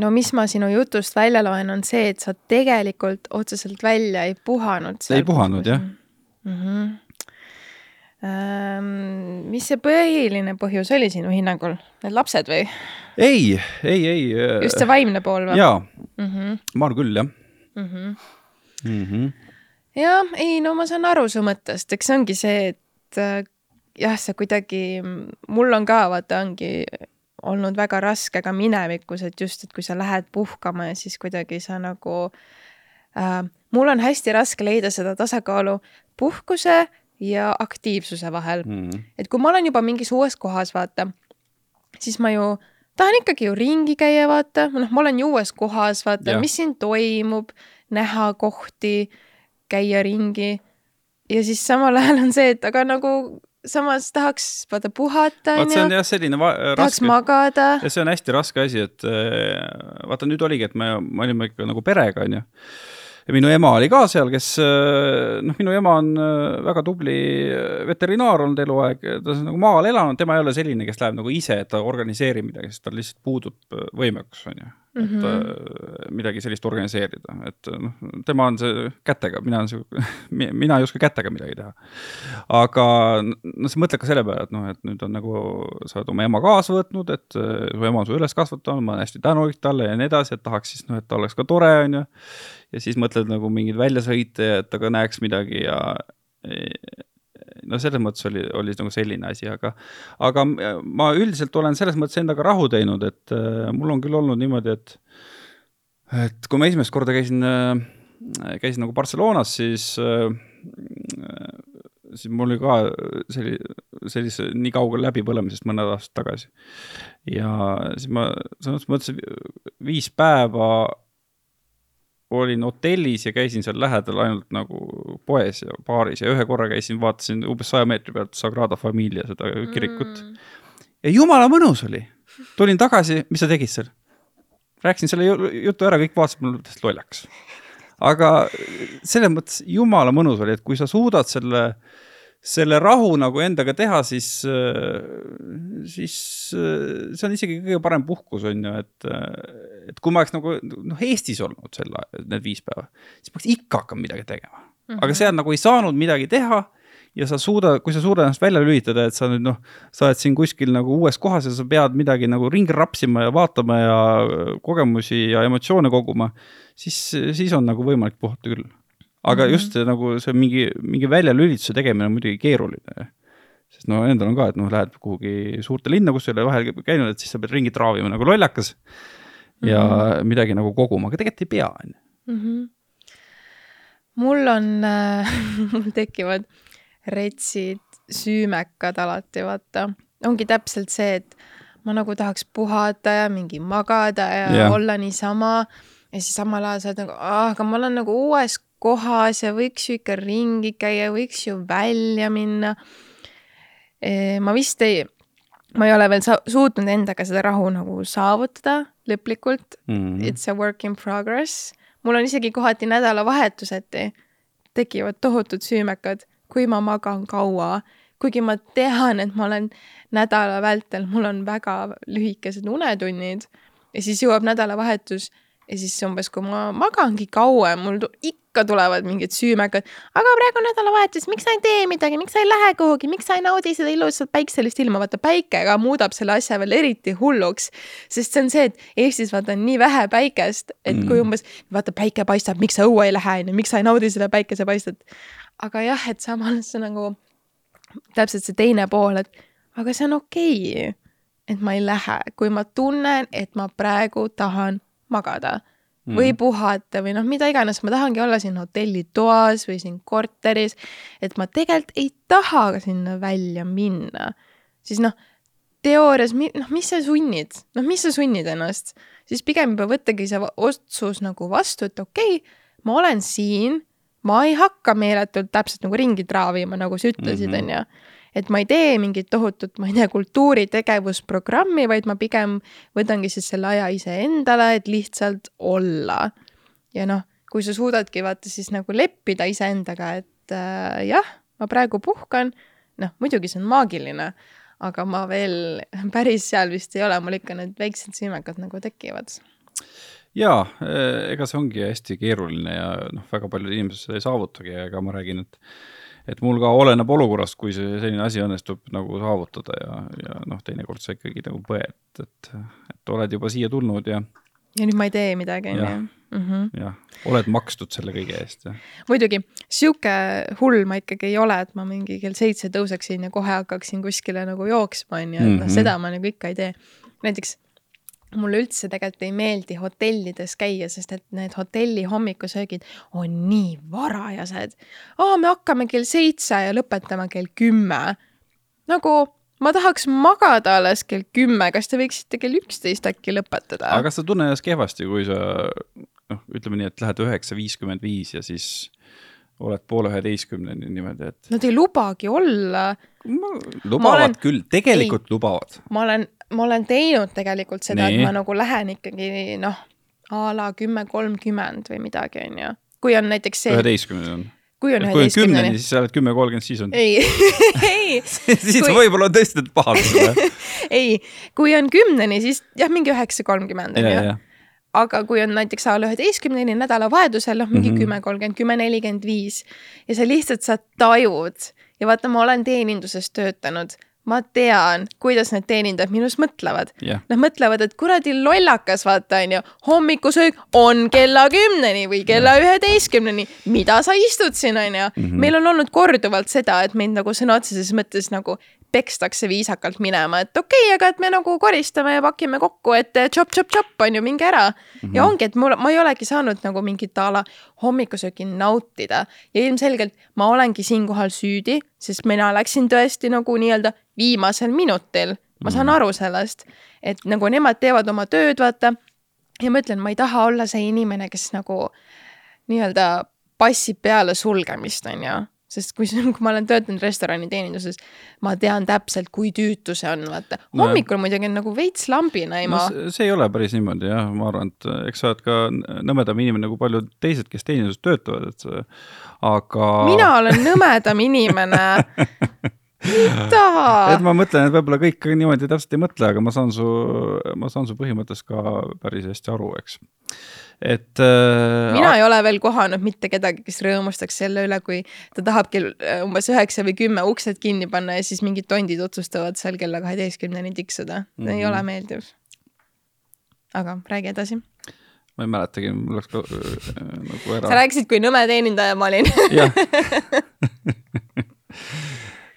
no mis ma sinu jutust välja loen, on see, et sa tegelikult otseselt välja ei puhanud. ei puhanud, jah mm. -hmm. Ähm, mis see põhiline põhjus oli sinu hinnangul, need lapsed või? ei, ei, ei. just see vaimne pool või? jaa mm, -hmm. ma arvan küll, jah mm. -hmm. Mm -hmm. jah, ei no ma saan aru su mõttest, eks see ongi see, et äh, jah, sa kuidagi, mul on ka vaata, ongi olnud väga raske ka minevikus, et just, et kui sa lähed puhkama ja siis kuidagi sa nagu äh,, mul on hästi raske leida seda tasakaalu puhkuse ja aktiivsuse vahel mm. -hmm. et kui ma olen juba mingis uues kohas, vaata, siis ma ju tahan ikkagi ju ringi käia, vaata, noh, ma olen ju uues kohas, vaata, mis siin toimub, näha kohti, käia ringi. ja siis samal ajal on see, et aga nagu samas tahaks vaata puhata. vot see on jah selline tahaks raske. magada. ja see on hästi raske asi, et vaata nüüd oligi, et me, me olime ikka nagu perega, onju. ja minu ema oli ka seal, kes noh, minu ema on väga tubli veterinaar olnud eluaeg, ta on nagu maal elanud, tema ei ole selline, kes läheb nagu ise, et ta organiseerib midagi, sest tal lihtsalt puudub võimekus, onju. Et mm -hmm. midagi sellist organiseerida, et noh, tema on see kätega, mina olen see, mina ei oska kätega midagi teha. aga no sa mõtled ka selle peale, et noh, et nüüd on nagu, sa oled oma ema kaasa võtnud, et su ema on su üles kasvatanud, ma olen hästi tänulik talle ja nii edasi, et tahaks siis noh, et ta oleks ka tore, on ju. ja siis mõtled nagu mingeid väljasõite ja et ta ka näeks midagi ja no selles mõttes oli, oli nagu selline asi, aga, aga ma üldiselt olen selles mõttes endaga rahu teinud, et äh, mul on küll olnud niimoodi, et, et kui ma esimest korda käisin äh,, käisin nagu Barcelonas, siis äh, siis mul oli ka selli-, sellise nii kaugel läbipõlemisest mõned aastad tagasi. ja siis ma selles mõttes viis päeva olin hotellis ja käisin seal lähedal ainult nagu poes ja baaris ja ühe korra käisin, vaatasin umbes saja meetri pealt Sagrada Familia seda kirikut mm.. ja jumala mõnus oli. tulin tagasi, mis sa tegid seal? rääkisin selle jutu ära, kõik vaatasid mulle täiesti lollaks. aga selles mõttes jumala mõnus oli, et kui sa suudad selle äh, selle rahu nagu endaga teha, siis, siis see on isegi kõige parem puhkus, on ju, et, et kui ma oleks nagu noh, Eestis olnud sel ajal, need viis päeva, siis oleks ikka hakanud midagi tegema mm. -hmm. aga mhm. seal nagu ei saanud midagi teha ja sa suuda, kui sa suudad ennast välja lülitada, et sa nüüd noh, sa oled siin kuskil nagu uues kohas ja sa pead midagi nagu ringi rapsima ja vaatama ja kogemusi ja emotsioone koguma, siis, siis on nagu võimalik puhata küll aga mm -hmm. just see, nagu see mingi, mingi väljalülituse tegemine on muidugi keeruline. sest no endal on ka, et noh, lähed kuhugi suurte linna, kus ei ole vahel käinud, et siis sa pead ringi traavima nagu lollakas ja mm -hmm. midagi nagu koguma, aga tegelikult ei pea, on ju. Mhm. mul on äh,, mul tekivad retsid, süümekad alati, vaata. ongi täpselt see, et ma nagu tahaks puhata ja mingi magada ja yeah. olla niisama ja siis samal ajal sa oled nagu, aga ma olen nagu uues kohas ja võiks ju ikka ringi käia, võiks ju välja minna. ma vist ei, ma ei ole veel sa-, suutnud endaga seda rahu nagu saavutada lõplikult mm. -hmm. It's a work in progress. mul on isegi kohati nädalavahetuseti tekivad tohutud süümekad, kui ma magan kaua, kuigi ma tean, et ma olen nädala vältel, mul on väga lühikesed unetunnid ja siis jõuab nädalavahetus ja siis umbes, kui ma magangi kauem, mul ikka tulevad mingid süümekad, aga praegu on nädalavahetus, miks sa ei tee midagi, miks sa ei lähe kuhugi, miks sa ei naudi seda ilusat päikselist ilma, vaata päike ka muudab selle asja veel eriti hulluks. sest see on see, et Eestis vaata on nii vähe päikest, et mm. kui umbes vaata päike paistab, miks sa õue ei lähe, onju, miks sa ei naudi seda päikesepaistet. aga jah, et samas see nagu täpselt see teine pool, et aga see on okei okay, et ma ei lähe, kui ma tunnen, et ma praegu tahan magada mm. või puhata või noh, mida iganes, ma tahangi olla siin hotellitoas või siin korteris, et ma tegelikult ei taha sinna välja minna, siis noh, teoorias, noh, mis sa sunnid, noh, mis sa sunnid ennast, siis pigem juba võttagi see otsus nagu vastu, et okei okay,, ma olen siin, ma ei hakka meeletult täpselt nagu ringi traavima, nagu sa ütlesid, mhm. onju et ma ei tee mingit tohutut, ma ei tea, kultuuritegevusprogrammi, vaid ma pigem võtangi siis selle aja iseendale, et lihtsalt olla. ja noh, kui sa suudadki vaata siis nagu leppida iseendaga, et äh, jah, ma praegu puhkan, noh, muidugi see on maagiline, aga ma veel päris seal vist ei ole, mul ikka need väiksed silmekad nagu tekivad jaa, ega see ongi hästi keeruline ja noh, väga paljud inimesed seda ei saavutagi, ega ma räägin, et et mul ka oleneb olukorrast, kui see selline asi õnnestub nagu saavutada ja, ja noh, teinekord sa ikkagi nagu põed, et, et oled juba siia tulnud ja. ja nüüd ma ei tee midagi, on ju. Mhm. jah, oled makstud selle kõige eest, jah. muidugi, sihuke hull ma ikkagi ei ole, et ma mingi kell seitse tõuseksin ja kohe hakkaksin kuskile nagu jooksma, on ju, et noh, mhm. seda ma nagu ikka ei tee. näiteks mulle üldse tegelikult ei meeldi hotellides käia, sest et need hotelli hommikusöögid on nii varajased. aa, me hakkame kell seitse ja lõpetame kell kümme. nagu ma tahaks magada alles kell kümme, kas te võiksite kell üksteist äkki lõpetada? aga kas sa tunned ennast kehvasti, kui sa noh, ütleme nii, et lähed üheksa viiskümmend viis ja siis oled poole üheteistkümneni niimoodi, et. Nad ei lubagi olla. lubavad olen... küll, tegelikult ei, lubavad. ma olen ma olen teinud tegelikult seda, et ma nagu lähen ikkagi noh, a la kümme kolmkümmend või midagi, on ju. kui on näiteks see. üheteistkümneni on kui on üheteistkümneni. siis sa oled kümme kolmkümmend, siis on. ei ei siis kui... võib-olla on tõesti pahane ei, kui on kümneni, siis jah, mingi üheksa kolmkümmend on ju. aga kui on näiteks a la üheteistkümneni nädalavahetusel, noh mingi mhm. kümme kolmkümmend, kümme nelikümmend viis ja sa lihtsalt, sa tajud ja vaata, ma olen teeninduses töötanud ma tean, kuidas need teenindajad minust mõtlevad yeah.. Nad mõtlevad, et kuradi lollakas, vaata onju, hommikusöök on kella kümneni või kella üheteistkümneni. mida sa istud siin onju mm? -hmm. meil on olnud korduvalt seda, et meid nagu sõna otseses mõttes nagu pekstakse viisakalt minema, et okei okay,, aga et me nagu koristame ja pakime kokku, et tšop-tšop-tšop on ju, minge ära mm. -hmm. ja ongi, et mul, ma ei olegi saanud nagu mingit a la hommikusööki nautida ja ilmselgelt ma olengi siinkohal süüdi, sest mina läksin tõesti nagu nii-öelda viimasel minutil. ma saan mhm. aru sellest, et nagu nemad teevad oma tööd, vaata. ja ma ütlen, ma ei taha olla see inimene, kes nagu nii-öelda passib peale sulgemist, on ju sest kui, kui ma olen töötanud restoraniteeninduses, ma tean täpselt, kui tüütu see on, vaata. hommikul no, muidugi on nagu veits lambinaima no,. see ei ole päris niimoodi jah, ma arvan, et eks sa oled ka nõmedam inimene nagu paljud teised, kes teeninduses töötavad, et see, aga. mina olen nõmedam inimene mida? et ma mõtlen, et võib-olla kõik niimoodi täpselt ei mõtle, aga ma saan su, ma saan su põhimõttest ka päris hästi aru, eks et äh,. mina ei ole veel kohanud mitte kedagi, kes rõõmustaks selle üle, kui ta tahab kell äh, umbes üheksa või kümme uksed kinni panna ja siis mingid tondid otsustavad seal kella kaheteistkümneni tiksuda mm. -hmm. ei ole meeldiv. aga räägi edasi ma ei mäletagi, mul läks ka äh, nagu ära. sa rääkisid, kui nõme teenindaja ma olin jah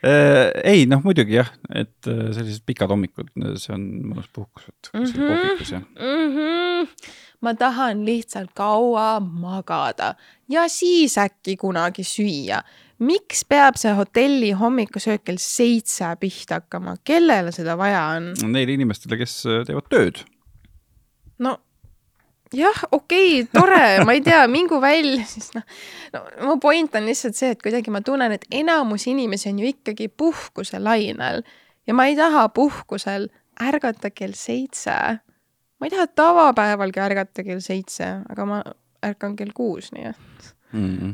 äh, ei, noh muidugi jah, et äh, sellised pikad hommikud, see on mõnus puhkus, et mm -hmm. kohvikus ja mm. -hmm ma tahan lihtsalt kaua magada ja siis äkki kunagi süüa. miks peab see hotelli hommikusöök kell seitse pihta hakkama, kellele seda vaja on? Neile inimestele, kes äh, teevad tööd. no jah, okei okay,, tore, ma ei tea, mingu välja, siis noh, no mu point on lihtsalt see, et kuidagi ma tunnen, et enamus inimesi on ju ikkagi puhkuselainel ja ma ei taha puhkusel ärgata kell seitse ma ei taha tavapäevalgi ärgata kell seitse, aga ma ärkan kell kuus, nii et mm. -hmm.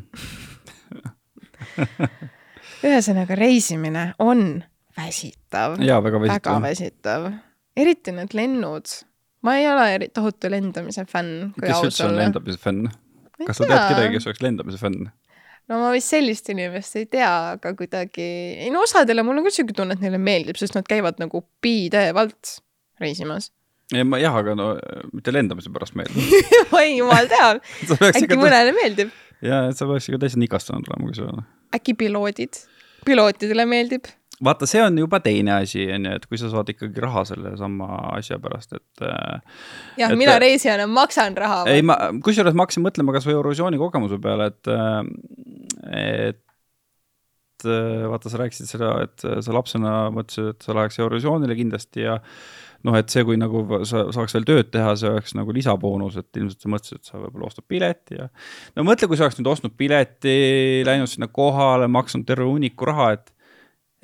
ühesõnaga, reisimine on väsitav. jaa, väga väsitav. väga väsitav. eriti need lennud. ma ei ole tohutu lendamise fänn. kes üldse on lendamise fänn? kas sa tead kedagi, kes oleks lendamise fänn? no ma vist sellist inimest ei tea, aga kuidagi, ei no osadele mul on küll siuke tunne, et neile meeldib, sest nad käivad nagu pidevalt reisimas ei, ma jah, aga no mitte lendamise pärast meeldib oi, jumal teab äkki mõnele meeldib. ja, et sa peaks ikka täitsa nikastunud olema, kui on. äkki piloodid, pilootidele meeldib? vaata, see on juba teine asi, on ju, et kui sa saad ikkagi raha selle sama asja pärast, et. Äh, jah, mina reisijana maksan raha. ei, ma, kusjuures ma hakkasin mõtlema kasvõi Eurovisiooni kogemuse peale, et, äh, et äh, vaata, sa rääkisid seda, et sa lapsena mõtlesid, et sa läheks Eurovisioonile kindlasti ja noh, et see, kui nagu sa saaks veel tööd teha, see oleks nagu lisaboonus, et ilmselt sa mõtlesid, et sa võib-olla ostad pileti ja. no mõtle, kui sa oleks nüüd ostnud pileti, läinud sinna kohale, maksnud terve hunniku raha, et,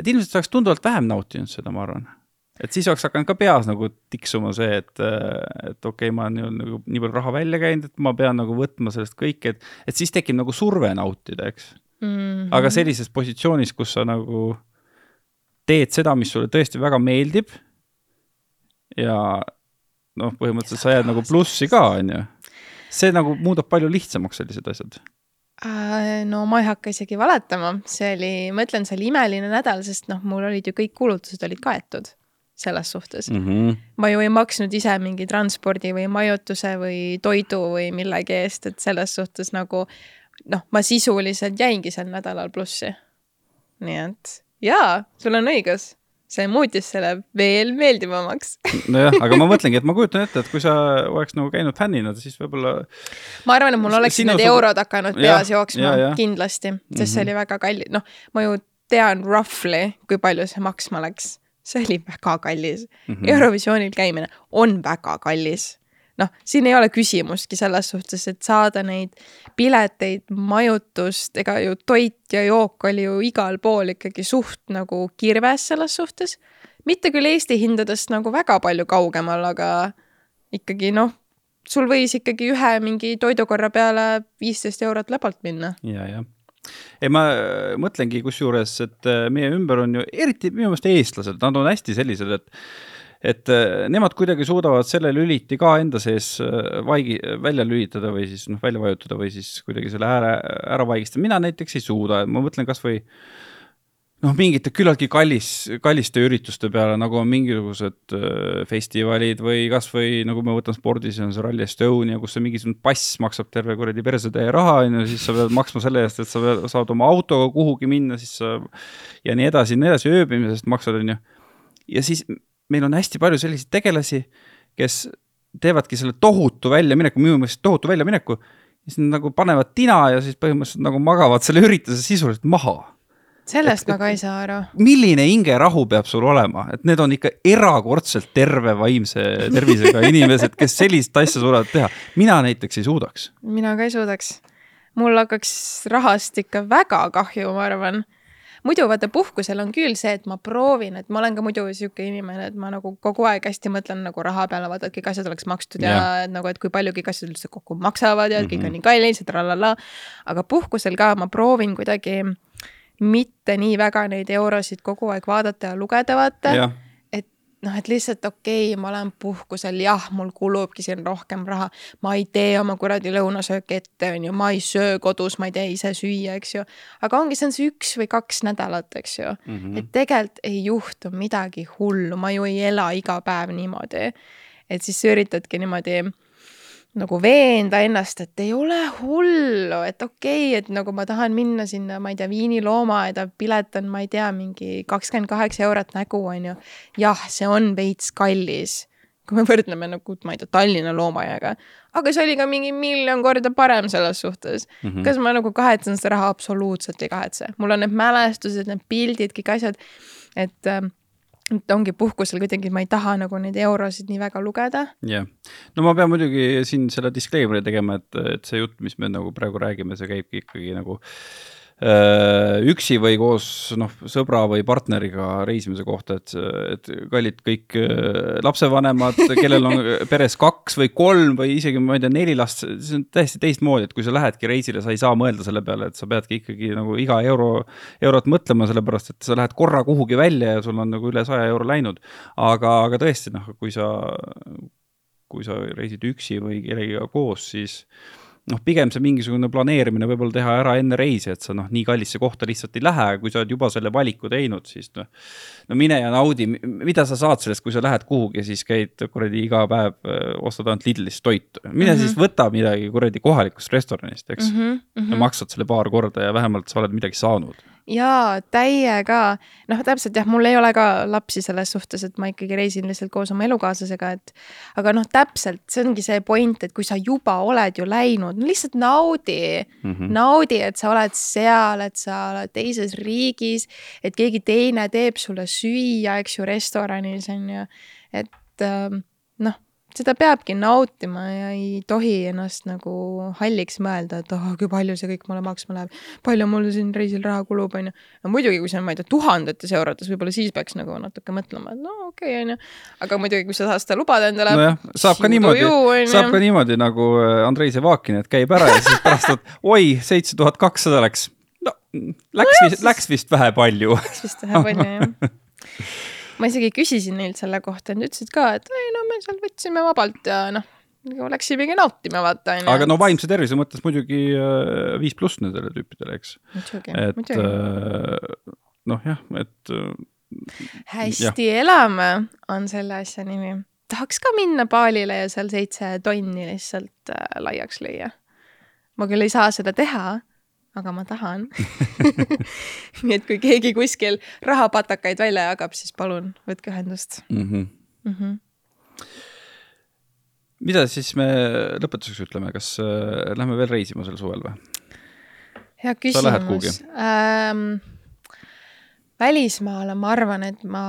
et ilmselt sa oleks tunduvalt vähem nautinud seda, ma arvan et siis oleks hakanud ka peas nagu tiksuma see, et, et okei okay,, ma olen nagu nii palju raha välja käinud, et ma pean nagu võtma sellest kõike, et, et siis tekib nagu surve nautida, eks mm. -hmm. aga sellises positsioonis, kus sa nagu teed seda, mis sulle tõesti väga meeldib ja noh, põhimõtteliselt sa jääd nagu plussi ka, on ju. see nagu muudab palju lihtsamaks sellised asjad äh, no ma ei hakka isegi valetama, see oli, ma ütlen, see oli imeline nädal, sest noh, mul olid ju kõik kulutused olid kaetud selles suhtes mm. -hmm. ma ju ei maksnud ise mingi transpordi või majutuse või toidu või millegi eest, et selles suhtes nagu noh, ma sisuliselt jäingi sel nädalal plussi. nii et jaa, sul on õigus see muutis selle veel meeldivamaks nojah, aga ma mõtlengi, et ma kujutan ette, et kui sa oleks nagu käinud fännina, siis võib-olla. ma arvan, et mul oleksid need eurod hakanud peas ja, jooksma ja, ja. kindlasti, sest mm -hmm. see mhm. oli väga kallis, noh, ma ju tean roughly, kui palju see maksma läks. see oli väga kallis mm. -hmm. Eurovisioonil käimine on väga kallis noh, siin ei ole küsimustki selles suhtes, et saada neid pileteid, majutust, ega ju toit ja jook oli ju igal pool ikkagi suht nagu kirves selles suhtes. mitte küll Eesti hindadest nagu väga palju kaugemal, aga ikkagi noh, sul võis ikkagi ühe mingi toidukorra peale viisteist eurot läbalt minna. ja, jah ei, ma mõtlengi kusjuures, et meie ümber on ju eriti minu meelest eestlased, nad on hästi sellised, et et äh, nemad kuidagi suudavad selle lüliti ka enda sees äh, vaigi, välja lülitada või siis noh, välja vajutada või siis kuidagi selle ääre ära vaigistada, mina näiteks ei suuda, ma mõtlen kasvõi noh, mingite küllaltki kallis, kalliste ürituste peale, nagu on mingisugused äh, festivalid või kasvõi nagu ma võtan spordis on see Rally Estonia, kus see mingisugune pass maksab terve kuradi persetäie raha, on ju, siis sa pead maksma selle eest, et sa pead, saad oma autoga kuhugi minna, siis sa ja nii edasi ja nii edasi, ööbimisest maksad, on ju. ja siis meil on hästi palju selliseid tegelasi, kes teevadki selle tohutu väljamineku, minu meelest tohutu väljamineku, siis nad nagu panevad tina ja siis põhimõtteliselt nagu magavad selle ürituse sisuliselt maha sellest et, ma ka ei saa aru. milline hingerahu peab sul olema, et need on ikka erakordselt terve vaimse tervisega inimesed, kes sellist asja suudavad teha. mina näiteks ei suudaks. mina ka ei suudaks. mul hakkaks rahast ikka väga kahju, ma arvan muidu vaata puhkusel on küll see, et ma proovin, et ma olen ka muidu sihuke inimene, et ma nagu kogu aeg hästi mõtlen nagu raha peale, vaata, et kõik asjad oleks makstud ja, ja et nagu, et kui palju kõik asjad üldse kokku maksavad ja mm -hmm. kõik on mhm. nii kallis ja tralala. aga puhkusel ka ma proovin kuidagi mitte nii väga neid eurosid kogu aeg vaadata ja lugeda, vaata noh, et lihtsalt okei okay,, ma olen puhkusel, jah, mul kulubki siin rohkem raha, ma ei tee oma kuradi lõunasööki ette, on ju, ma ei söö kodus, ma ei tee ise süüa, eks ju. aga ongi, see on see üks või kaks nädalat, eks ju mm. -hmm. et tegelikult ei juhtu midagi hullu, ma ju ei ela iga päev niimoodi. et siis sa üritadki niimoodi nagu veenda ennast, et ei ole hullu, et okei okay,, et nagu ma tahan minna sinna, ma ei tea, Viini loomaaeda, pilet on, ma ei tea, mingi kakskümmend kaheksa eurot nägu, on ju. jah, see on veits kallis, kui me võrdleme nagu, ma ei tea, Tallinna loomaaiaga. aga see oli ka mingi miljon korda parem selles suhtes mm. -hmm. kas ma nagu kahetsen seda raha? absoluutselt ei kahetse. mul on need mälestused, need pildid, kõik asjad, et äh, et ongi puhkusel kuidagi, ma ei taha nagu neid eurosid nii väga lugeda. jah yeah., no ma pean muidugi siin selle disclaimer'i tegema, et, et see jutt, mis me nagu praegu räägime, see käibki ikkagi nagu äh, üksi või koos noh, sõbra või partneriga reisimise kohta, et, et kallid kõik äh, lapsevanemad, kellel on peres kaks või kolm või isegi ma ei tea, neli last, see on täiesti teistmoodi, et kui sa lähedki reisile, sa ei saa mõelda selle peale, et sa peadki ikkagi nagu iga euro, eurot mõtlema, sellepärast et sa lähed korra kuhugi välja ja sul on nagu üle saja euro läinud. aga, aga tõesti noh, kui sa, kui sa reisid üksi või kellegiga koos, siis noh, pigem see mingisugune planeerimine võib-olla teha ära enne reisi, et sa noh, nii kallisse kohta lihtsalt ei lähe, kui sa oled juba selle valiku teinud, siis noh. no mine ja naudi, mida sa saad sellest, kui sa lähed kuhugi, siis käid kuradi iga päev, ostad ainult Lidlist toitu. mine mm -hmm. siis võta midagi kuradi kohalikust restoranist, eks mm. -hmm, mm -hmm. ja maksad selle paar korda ja vähemalt sa oled midagi saanud jaa, täiega. noh, täpselt jah, mul ei ole ka lapsi selles suhtes, et ma ikkagi reisin lihtsalt koos oma elukaaslasega, et aga noh, täpselt, see ongi see point, et kui sa juba oled ju läinud, no lihtsalt naudi mm, -hmm. naudi, et sa oled seal, et sa oled teises riigis, et keegi teine teeb sulle süüa, eks ju, restoranis on ju, et ähm, seda peabki nautima ja ei tohi ennast nagu halliks mõelda, et oh, kui palju see kõik mulle maksma läheb. palju mul siin reisil raha kulub, on ju. no muidugi, kui see on, ma ei tea, tuhandetes eurodes, võib-olla siis peaks nagu natuke mõtlema, et no okei okay,, on ju. aga muidugi, kui sa tahad seda lubada endale. nojah, saab ka niimoodi, saab ka niimoodi nagu äh, Andrei Zevakin, et käib ära ja siis pärast, et oi, seitse tuhat kakssada läks. no läks no, vist, läks vist vähe palju. Läks vist vähe palju, jah ma isegi küsisin neilt selle kohta, nad ütlesid ka, et ei no me seal võtsime vabalt ja noh, nagu läksimegi nautima, vaata. aga no vaimse tervise mõttes muidugi äh, viis äh, pluss nendele tüüpidele, eks. et äh, noh, jah, et äh,. hästi jah. elame on selle asja nimi. tahaks ka minna baalile ja seal seitse tonni lihtsalt äh, laiaks lüüa. ma küll ei saa seda teha aga ma tahan nii et kui keegi kuskil rahapatakaid välja jagab, siis palun võtke ühendust mm. -hmm. Mm -hmm. mida siis me lõpetuseks ütleme, kas äh, lähme veel reisima sel suvel või? hea küsimus. Ähm, välismaale ma arvan, et ma,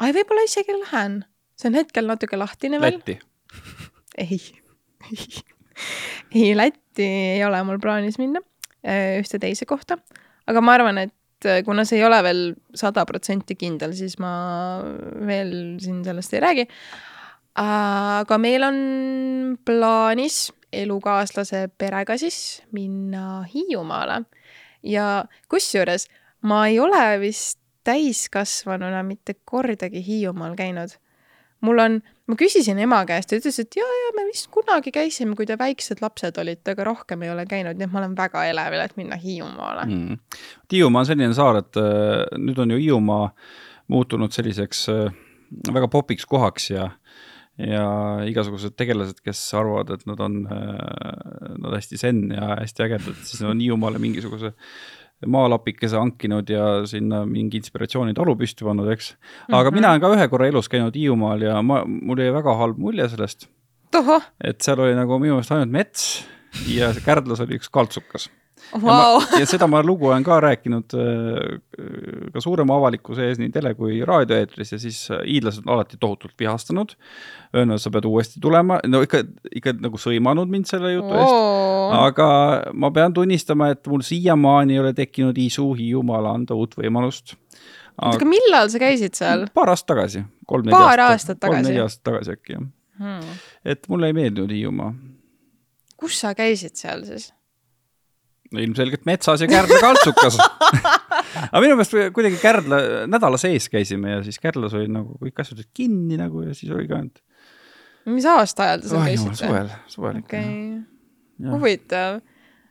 ai, võib-olla isegi lähen, see on hetkel natuke lahtine veel. Lätti ei ei, Lätti ei ole mul plaanis minna ühte teise kohta. aga ma arvan, et äh, kuna see ei ole veel sada protsenti kindel, siis ma veel siin sellest ei räägi. aga meil on plaanis elukaaslase perega siis minna Hiiumaale ja kusjuures ma ei ole vist täiskasvanuna mitte kordagi Hiiumaal käinud mul on, ma küsisin ema käest, ta ütles, et ja, ja me vist kunagi käisime, kui te väiksed lapsed olite, aga rohkem ei ole käinud, nii et ma olen väga elevil, et minna Hiiumaale. Mm.. Hiiumaa on selline saar, et äh, nüüd on ju Hiiumaa muutunud selliseks äh, väga popiks kohaks ja ja igasugused tegelased, kes arvavad, et nad on, äh, nad hästi zen ja hästi ägedad, siis on Hiiumaale mingisuguse maalapikese hankinud ja sinna mingi inspiratsioonitalu püsti pannud, eks. aga mm -hmm. mina olen ka ühe korra elus käinud Hiiumaal ja ma, mul jäi väga halb mulje sellest. et seal oli nagu minu meelest ainult mets ja Kärdlas oli üks kaltsukas wow.. Ja, seda ma lugu olen ka rääkinud äh, ka suurema avalikkuse ees nii tele kui raadioeetris ja siis äh, hiidlased on alati tohutult vihastanud. Öelnud, sa pead uuesti tulema, no ikka, ikka nagu sõimanud mind selle jutu wow. eest. aga ma pean tunnistama, et mul siiamaani ei ole tekkinud isu Hiiumaale anda uut võimalust aga.... aga millal sa käisid seal? paar aastat tagasi. paar aastat tagasi? kolm-neli aastat tagasi äkki jah hmm.. et mulle ei meeldinud Hiiumaa. kus sa käisid seal siis? Ilmselgelt metsas ja Kärdla kaltsukas aga minu meelest kuidagi Kärdla, nädala sees käisime ja siis Kärdlas oli nagu kõik asjad olid kinni nagu ja siis oli ka ainult. mis aasta ajal te seal käisite? suvel, suvel ikka okay.. huvitav.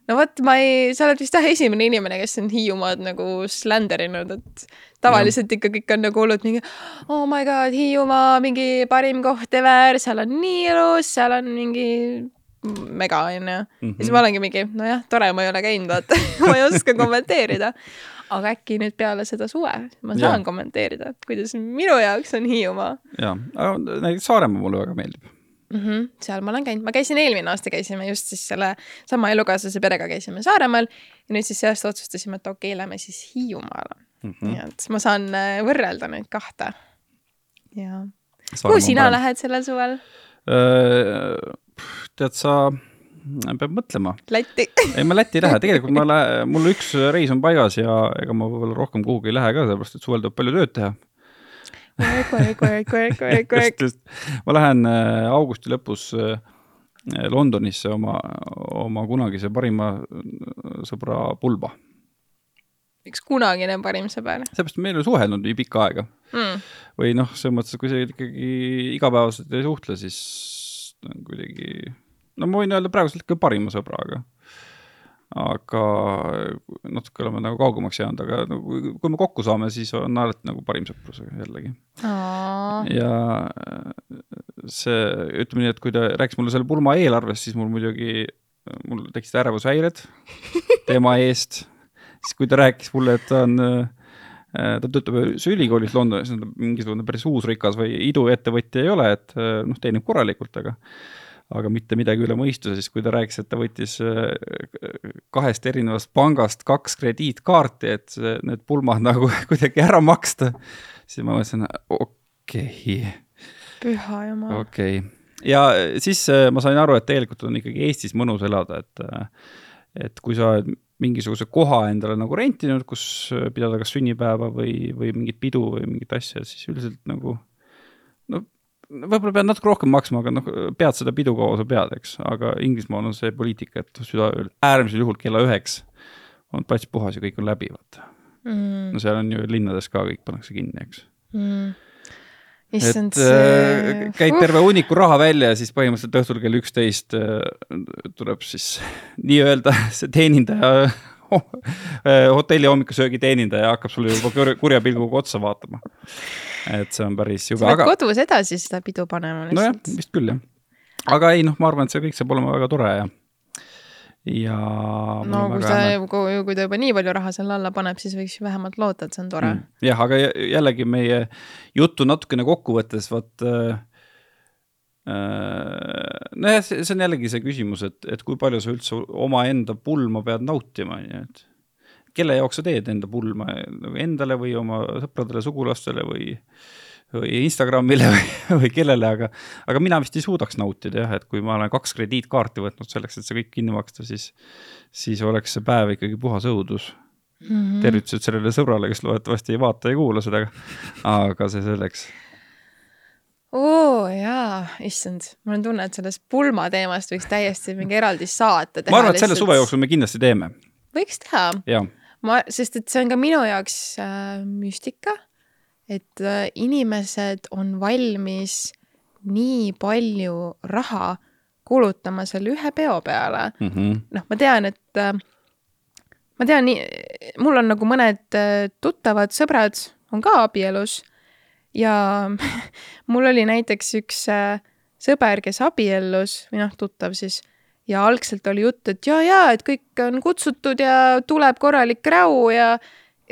no vot, ma ei, sa oled vist jah esimene inimene, kes on Hiiumaad nagu sländerinud, et tavaliselt ja. ikka kõik on nagu olnud mingi oh my god, Hiiumaa mingi parim koht ever, seal on nii ilus, seal on mingi mega, onju. ja siis ma mhm. olengi mingi, nojah, tore, ma ei ole käinud, vaata ma ei oska kommenteerida. aga äkki nüüd peale seda suve ma saan ja. kommenteerida, kuidas minu jaoks on Hiiumaa. jaa, aga näiteks Saaremaa mulle väga meeldib mm. -hmm, seal ma olen käinud, ma käisin eelmine aasta, käisime just siis selle sama elukaaslase perega käisime Saaremaal ja nüüd siis see aasta otsustasime, et okei okay,, lähme siis Hiiumaale mm. -hmm. nii et ma saan äh, võrrelda neid kahte. ja. kuhu sina lähed sellel suvel? Tead sa, peab mõtlema. Lätti ei, ma Lätti ei lähe, tegelikult ma lähe, mul üks reis on paigas ja ega ma võib-olla rohkem kuhugi ei lähe ka, sellepärast et suvel tuleb palju tööd teha. just, just, ma lähen äh, augusti lõpus äh, Londonisse oma, oma kunagise parima äh, sõbra pulba. Üks kunagine parim sõber. seepärast me ei ole suhelnud nii pikka aega. Mm.. või noh, selles mõttes, et kui sa ikkagi igapäevaselt ei suhtle, siis kuidagi, no ma võin öelda praeguselt ikka parima sõbraga. aga natuke oleme nagu kaugemaks jäänud, aga no, kui, kui me kokku saame, siis on alati nagu parim sõprus jällegi. ja see, ütleme nii, et kui ta rääkis mulle selle pulma eelarvest, siis mul muidugi, mul tekkisid ärevushäired tema eest. siis kui ta rääkis mulle, et ta on ta töötab ühes ülikoolis Londonis, mingisugune päris uusrikas või iduettevõtja ei ole, et noh, teenib korralikult, aga aga mitte midagi üle mõistuse, siis kui ta rääkis, et ta võttis äh, kahest erinevast pangast kaks krediitkaarti, et need pulmad nagu kuidagi ära maksta, siis ma mõtlesin, okei okay.. püha jumal. okei okay., ja siis äh, ma sain aru, et tegelikult on ikkagi Eestis mõnus elada, et äh, et kui sa oled mingisuguse koha endale nagu rentinud, kus pidada kas sünnipäeva või, või mingit pidu või mingit asja, siis üldiselt nagu no võib-olla pead natuke rohkem maksma, aga noh, pead seda pidu kaua sa pead, eks, aga Inglismaal on see poliitika, et südaööl äärmisel juhul kella üheks on plats puhas ja kõik on läbi, vaata. Mm.. no seal on ju linnades ka kõik pannakse kinni, eks. Mm.. Issand, et see... käid terve hunniku raha välja ja siis põhimõtteliselt õhtul kell üksteist äh, tuleb siis nii-öelda see teenindaja äh, hotelli hommikusöögi teenindaja hakkab sulle juba kurja pilguga otsa vaatama et see on päris jube, aga. kodus edasi seda pidu panema lihtsalt. nojah, vist küll jah. aga ei noh, ma arvan, et see kõik saab olema väga tore ja ja. no kui sa, kui, kui ta juba nii palju raha selle alla paneb, siis võiks ju vähemalt loota, et see on tore. Mm.. jah, aga jällegi meie juttu natukene kokku võttes, vot äh, äh nojah, see on jällegi see küsimus, et, et kui palju sa üldse omaenda pulma pead nautima, on ju, et kelle jaoks sa teed enda pulma, nagu endale või oma sõpradele, sugulastele või, või Instagramile või, kellele, aga, aga mina vist ei suudaks nautida jah, et kui ma olen kaks krediitkaarti võtnud selleks, et see kõik kinni maksta, siis, siis oleks see päev ikkagi puhas õudus mm. -hmm. tervitused sellele sõbrale, kes loodetavasti ei vaata ja kuula seda, aga see selleks oo jaa, issand, mul on tunne, et sellest pulmateemast võiks täiesti mingi eraldi saate teha. ma arvan, et selle suve jooksul me kindlasti teeme. võiks teha. ma, sest et see on ka minu jaoks äh, müstika et äh, inimesed on valmis nii palju raha kulutama selle ühe peo peale mm. -hmm. noh, ma tean, et äh, ma tean, mul on nagu mõned äh, tuttavad sõbrad on ka abielus ja mul oli näiteks üks sõber, kes abiellus või noh, tuttav siis ja algselt oli jutt, et ja, ja et kõik on kutsutud ja tuleb korralik räu ja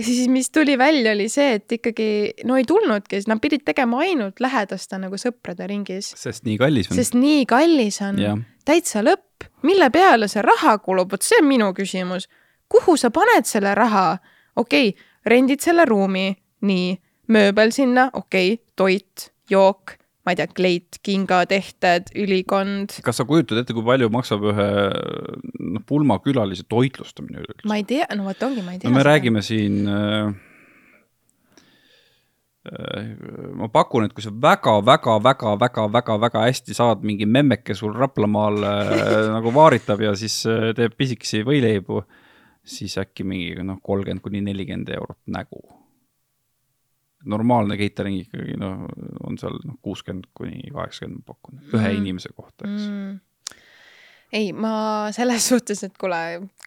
siis, mis tuli välja, oli see, et ikkagi no ei tulnudki, nad pidid tegema ainult lähedaste nagu sõprade ringis. sest nii kallis on. sest nii kallis on. täitsa lõpp. mille peale see raha kulub, vot see on minu küsimus. kuhu sa paned selle raha? okei okay,, rendid selle ruumi, nii, mööbel sinna, okei okay,, toit, jook ma ei tea, kleit, kingatehted, ülikond. kas sa kujutad ette, kui palju maksab ühe noh, pulmakülalise toitlustamine üleüldse? ma ei tea, no vot ongi, ma ei tea. no me seda. räägime siin äh, äh, ma pakun, et kui sa väga-väga-väga-väga-väga-väga hästi saad mingi memmeke sul Raplamaal äh, nagu vaaritab ja siis äh, teeb pisikesi võileibu, siis äkki mingi noh, kolmkümmend kuni nelikümmend eurot nägu normaalne catering ikkagi noh, on seal noh, kuuskümmend kuni kaheksakümmend ma pakun, ühe mm. inimese kohta, eks mm. ei, ma selles suhtes, et kuule,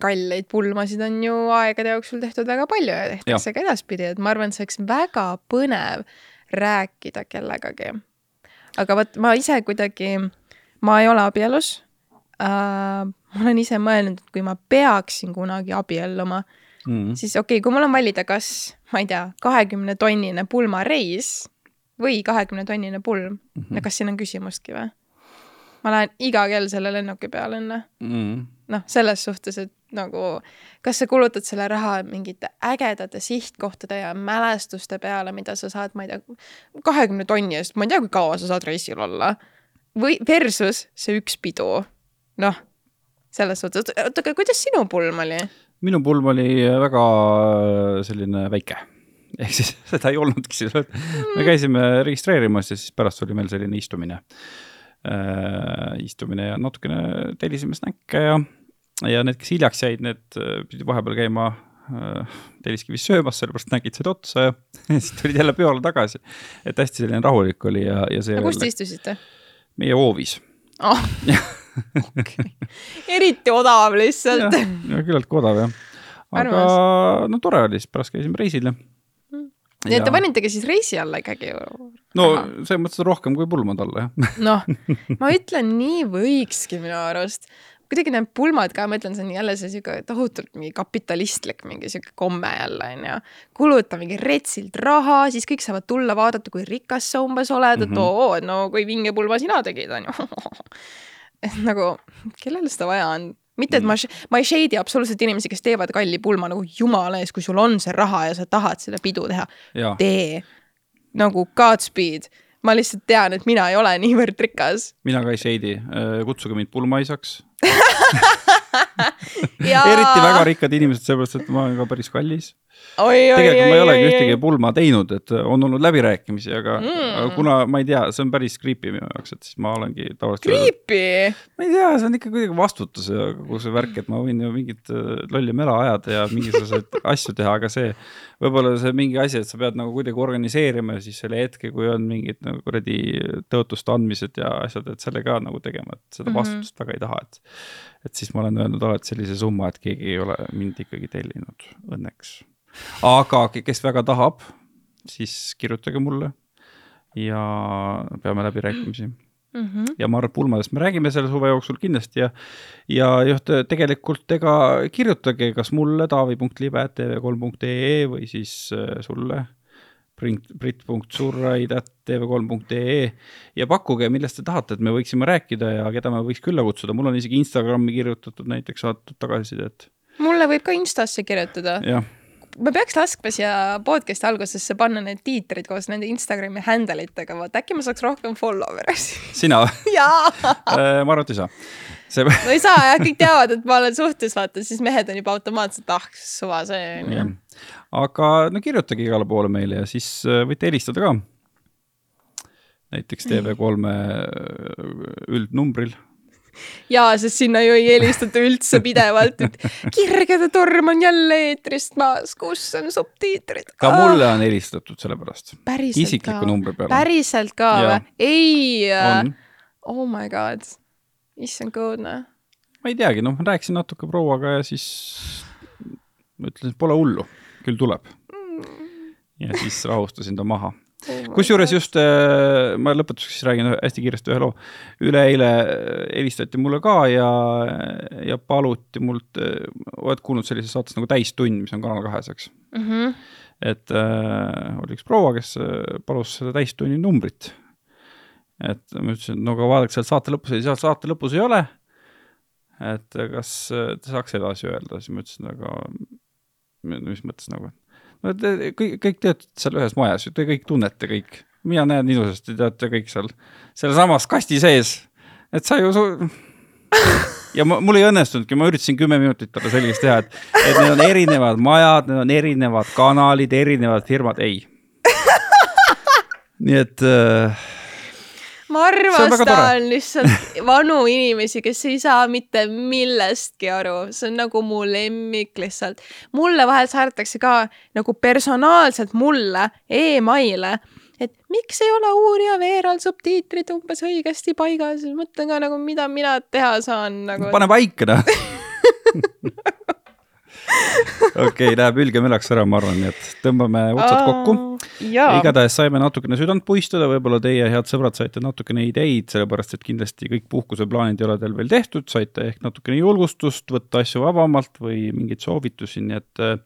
kalleid pulmasid on ju aegade jooksul tehtud väga palju ja tehtakse ja. ka edaspidi, et ma arvan, et see oleks väga põnev rääkida kellegagi. aga vot ma ise kuidagi, ma ei ole abielus äh,. ma olen ise mõelnud, et kui ma peaksin kunagi abielluma äh,, mm., siis okei okay,, kui mul on valida, kas, ma ei tea, kahekümne tonnine pulmareis või kahekümne tonnine pulm mm, -hmm. no kas siin on küsimustki või? ma lähen iga kell selle lennuki peale enne mm.. noh, selles suhtes, et nagu, kas sa kulutad selle raha mingite ägedate sihtkohtade ja mälestuste peale, mida sa saad, ma ei tea, kahekümne tonni eest, ma ei tea, kui kaua sa saad reisil olla. või versus see üks pidu. noh, selles suhtes, oota, aga kuidas sinu pulm oli? Minu pulm oli väga äh, selline väike ehk siis seda ei olnudki siis, me käisime registreerimas ja siis pärast oli meil selline istumine äh,. istumine ja natukene tellisime snäkke ja, ja need, kes hiljaks jäid, need äh, pidid vahepeal käima äh, Telliskivis söömas, sellepärast nägid seda otsa ja siis tulid jälle peole tagasi. et hästi selline rahulik oli ja, ja see. kus te istusite? meie hoovis oh. okay. eriti odav lihtsalt. ja küllaltki odav jah. aga no tore oli, siis pärast käisime reisil ja. nii et te panitegi siis reisi alla ikkagi ju? no selles mõttes rohkem kui pulmad alla jah. noh, ma ütlen, nii võikski minu arust kuidagi need pulmad ka, ma ütlen, see on jälle see sihuke tohutult mingi kapitalistlik mingi sihuke komme jälle onju. kuluta mingi retsilt raha, siis kõik saavad tulla vaadata, kui rikas sa umbes oled mm, -hmm. et oo, no kui vinge pulma sina tegid onju et nagu, kellele seda vaja on? mitte, et ma, ma ei shade'i absoluutselt inimesi, kes teevad kalli pulma nagu jumala ees, kui sul on see raha ja sa tahad seda pidu teha, tee. nagu Godspeed ma lihtsalt tean, et mina ei ole niivõrd rikas. mina ka ei shade'i, kutsuge mind pulmaisaks eriti väga rikkad inimesed, sellepärast et ma olen ka päris kallis tegelikult oi, ma ei olegi ühtegi pulma teinud, et on olnud läbirääkimisi, aga mm., aga kuna ma ei tea, see on päris creepy minu jaoks, et siis ma olengi tavaliselt. Creepy? ma ei tea, see on ikka kuidagi vastutus ja kogu see värk, et ma võin ju mingit äh, lolli mela ajada ja mingisuguseid asju teha, aga see, võib-olla see mingi asi, et sa pead nagu kuidagi organiseerima ja siis selle hetke, kui on mingid nagu kuradi tõotuste andmised ja asjad, et selle ka nagu tegema, et seda vastutust mm -hmm. väga ei taha, et et siis ma olen öelnud alati sellise summa, et keegi ei ole mind ikkagi tellinud, õnneks aga kes väga tahab, siis kirjutage mulle ja peame läbirääkimisi mm. -hmm. ja ma arvan, et pulmadest me räägime selle suve jooksul kindlasti ja, ja just tegelikult ega kirjutage kas mulle taavi.libe.tv3.ee või siis äh, sulle brit.surraid.tv3.ee ja pakkuge, millest te tahate, et me võiksime rääkida ja keda me võiks külla kutsuda, mul on isegi Instagrami kirjutatud näiteks, saadud tagasisidet. mulle võib ka Instasse kirjutada. me peaks laskma siia podcast'i algusesse panna need tiitrid koos nende Instagrami handle itega, vaata äkki ma saaks rohkem follower esid. sina jaa. Äh, ma arvan, et ei saa see... no ei saa jah, kõik teavad, et ma olen suhtes, vaata, siis mehed on juba automaatselt, ah, suva see on ju. aga no kirjutage igale poole meile ja siis äh, võite helistada ka. näiteks TV3 äh, üldnumbril ja, sest sinna ju ei helistata üldse pidevalt, et Kirgede torm on jälle eetrist maas, kus on subtiitrid. ka mulle on helistatud selle pärast. isikliku numbri peale. päriselt ka või? ei. oh my god, issand kõudne. ma ei teagi, noh, rääkisin natuke prouaga ja siis ütlesin, et pole hullu, küll tuleb mm.. ja siis rahustasin ta maha kusjuures just äh, ma lõpetuseks räägin hästi kiiresti ühe loo. üleeile äh, helistati mulle ka ja, ja paluti mult, äh, oled kuulnud sellises saates nagu Täistund, mis on Kanal kahes, eks mm? -hmm. et äh, oli üks proua, kes palus seda Täistunni numbrit. Et ma ütlesin, no aga vaadake seal saate lõpus, ei seal saate lõpus ei ole. et kas te saaks edasi öelda, siis ma ütlesin, aga mis mõttes nagu, no te kõik, kõik töötate seal ühes majas ju, te kõik tunnete kõik. mina näen ilusasti, te olete kõik seal, sealsamas kasti sees. et sa ju su-. ja ma, mul ei õnnestunudki, ma üritasin kümme minutit talle selgeks teha, et, et need on erinevad majad, need on erinevad kanalid, erinevad firmad, ei. nii et äh, ma armastan lihtsalt vanu inimesi, kes ei saa mitte millestki aru, see on nagu mu lemmik lihtsalt. mulle vahel saadetakse ka nagu personaalselt mulle emaile, et miks ei ole uurija veeral subtiitrid umbes õigesti paigas, mõtlen ka nagu, mida mina teha saan nagu. pane paika noh okei okay,, läheb ülge mülaks ära, ma arvan, nii et tõmbame otsad kokku. Igatahes saime natukene südant puistada, võib-olla teie, head sõbrad, saite natukene ideid, sellepärast et kindlasti kõik puhkuseplaanid ei ole teil veel tehtud, saite ehk natukene julgustust võtta asju vabamalt või mingeid soovitusi, nii et äh,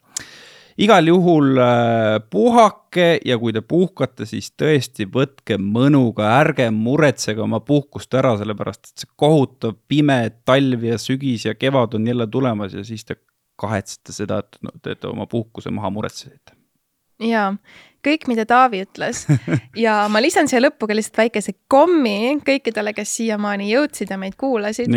igal juhul äh, puhake ja kui te puhkate, siis tõesti võtke mõnuga, ärge muretsege oma puhkust ära, sellepärast et see kohutav pime talv ja sügis ja kevad on jälle tulemas ja siis te kahetsete seda, et no, te oma puhkuse maha muretsesite? jaa, kõik, mida Taavi ütles. Ja ma lisan siia lõppu ka lihtsalt väikese kommi kõikidele, kes siiamaani jõudsid ja meid kuulasid.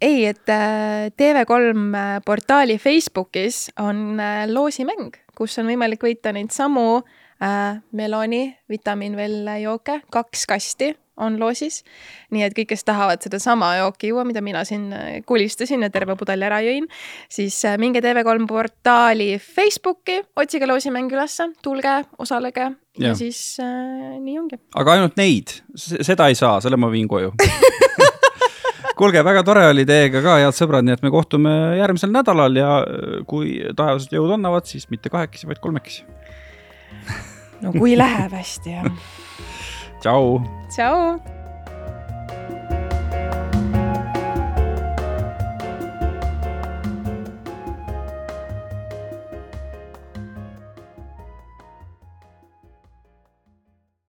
ei, et äh, TV3 äh, portaali Facebookis on äh, loosimäng, kus on võimalik võita neid samu äh, Meloni vitamiin veel jooke, kaks kasti on loosis. nii et kõik, kes tahavad sedasama jooki juua, mida mina siin äh, kulistasin ja terve pudeli ära jõin, siis äh, minge TV3 portaali Facebooki, otsige loosimäng ülesse, tulge, osalege ja, ja siis äh, nii ongi. aga ainult neid, seda ei saa, selle ma viin koju kuulge, väga tore oli teiega ka, head sõbrad, nii et me kohtume järgmisel nädalal ja äh, kui taevased jõud annavad, siis mitte kahekesi, vaid kolmekesi. no kui läheb hästi, jah tšau. tšau.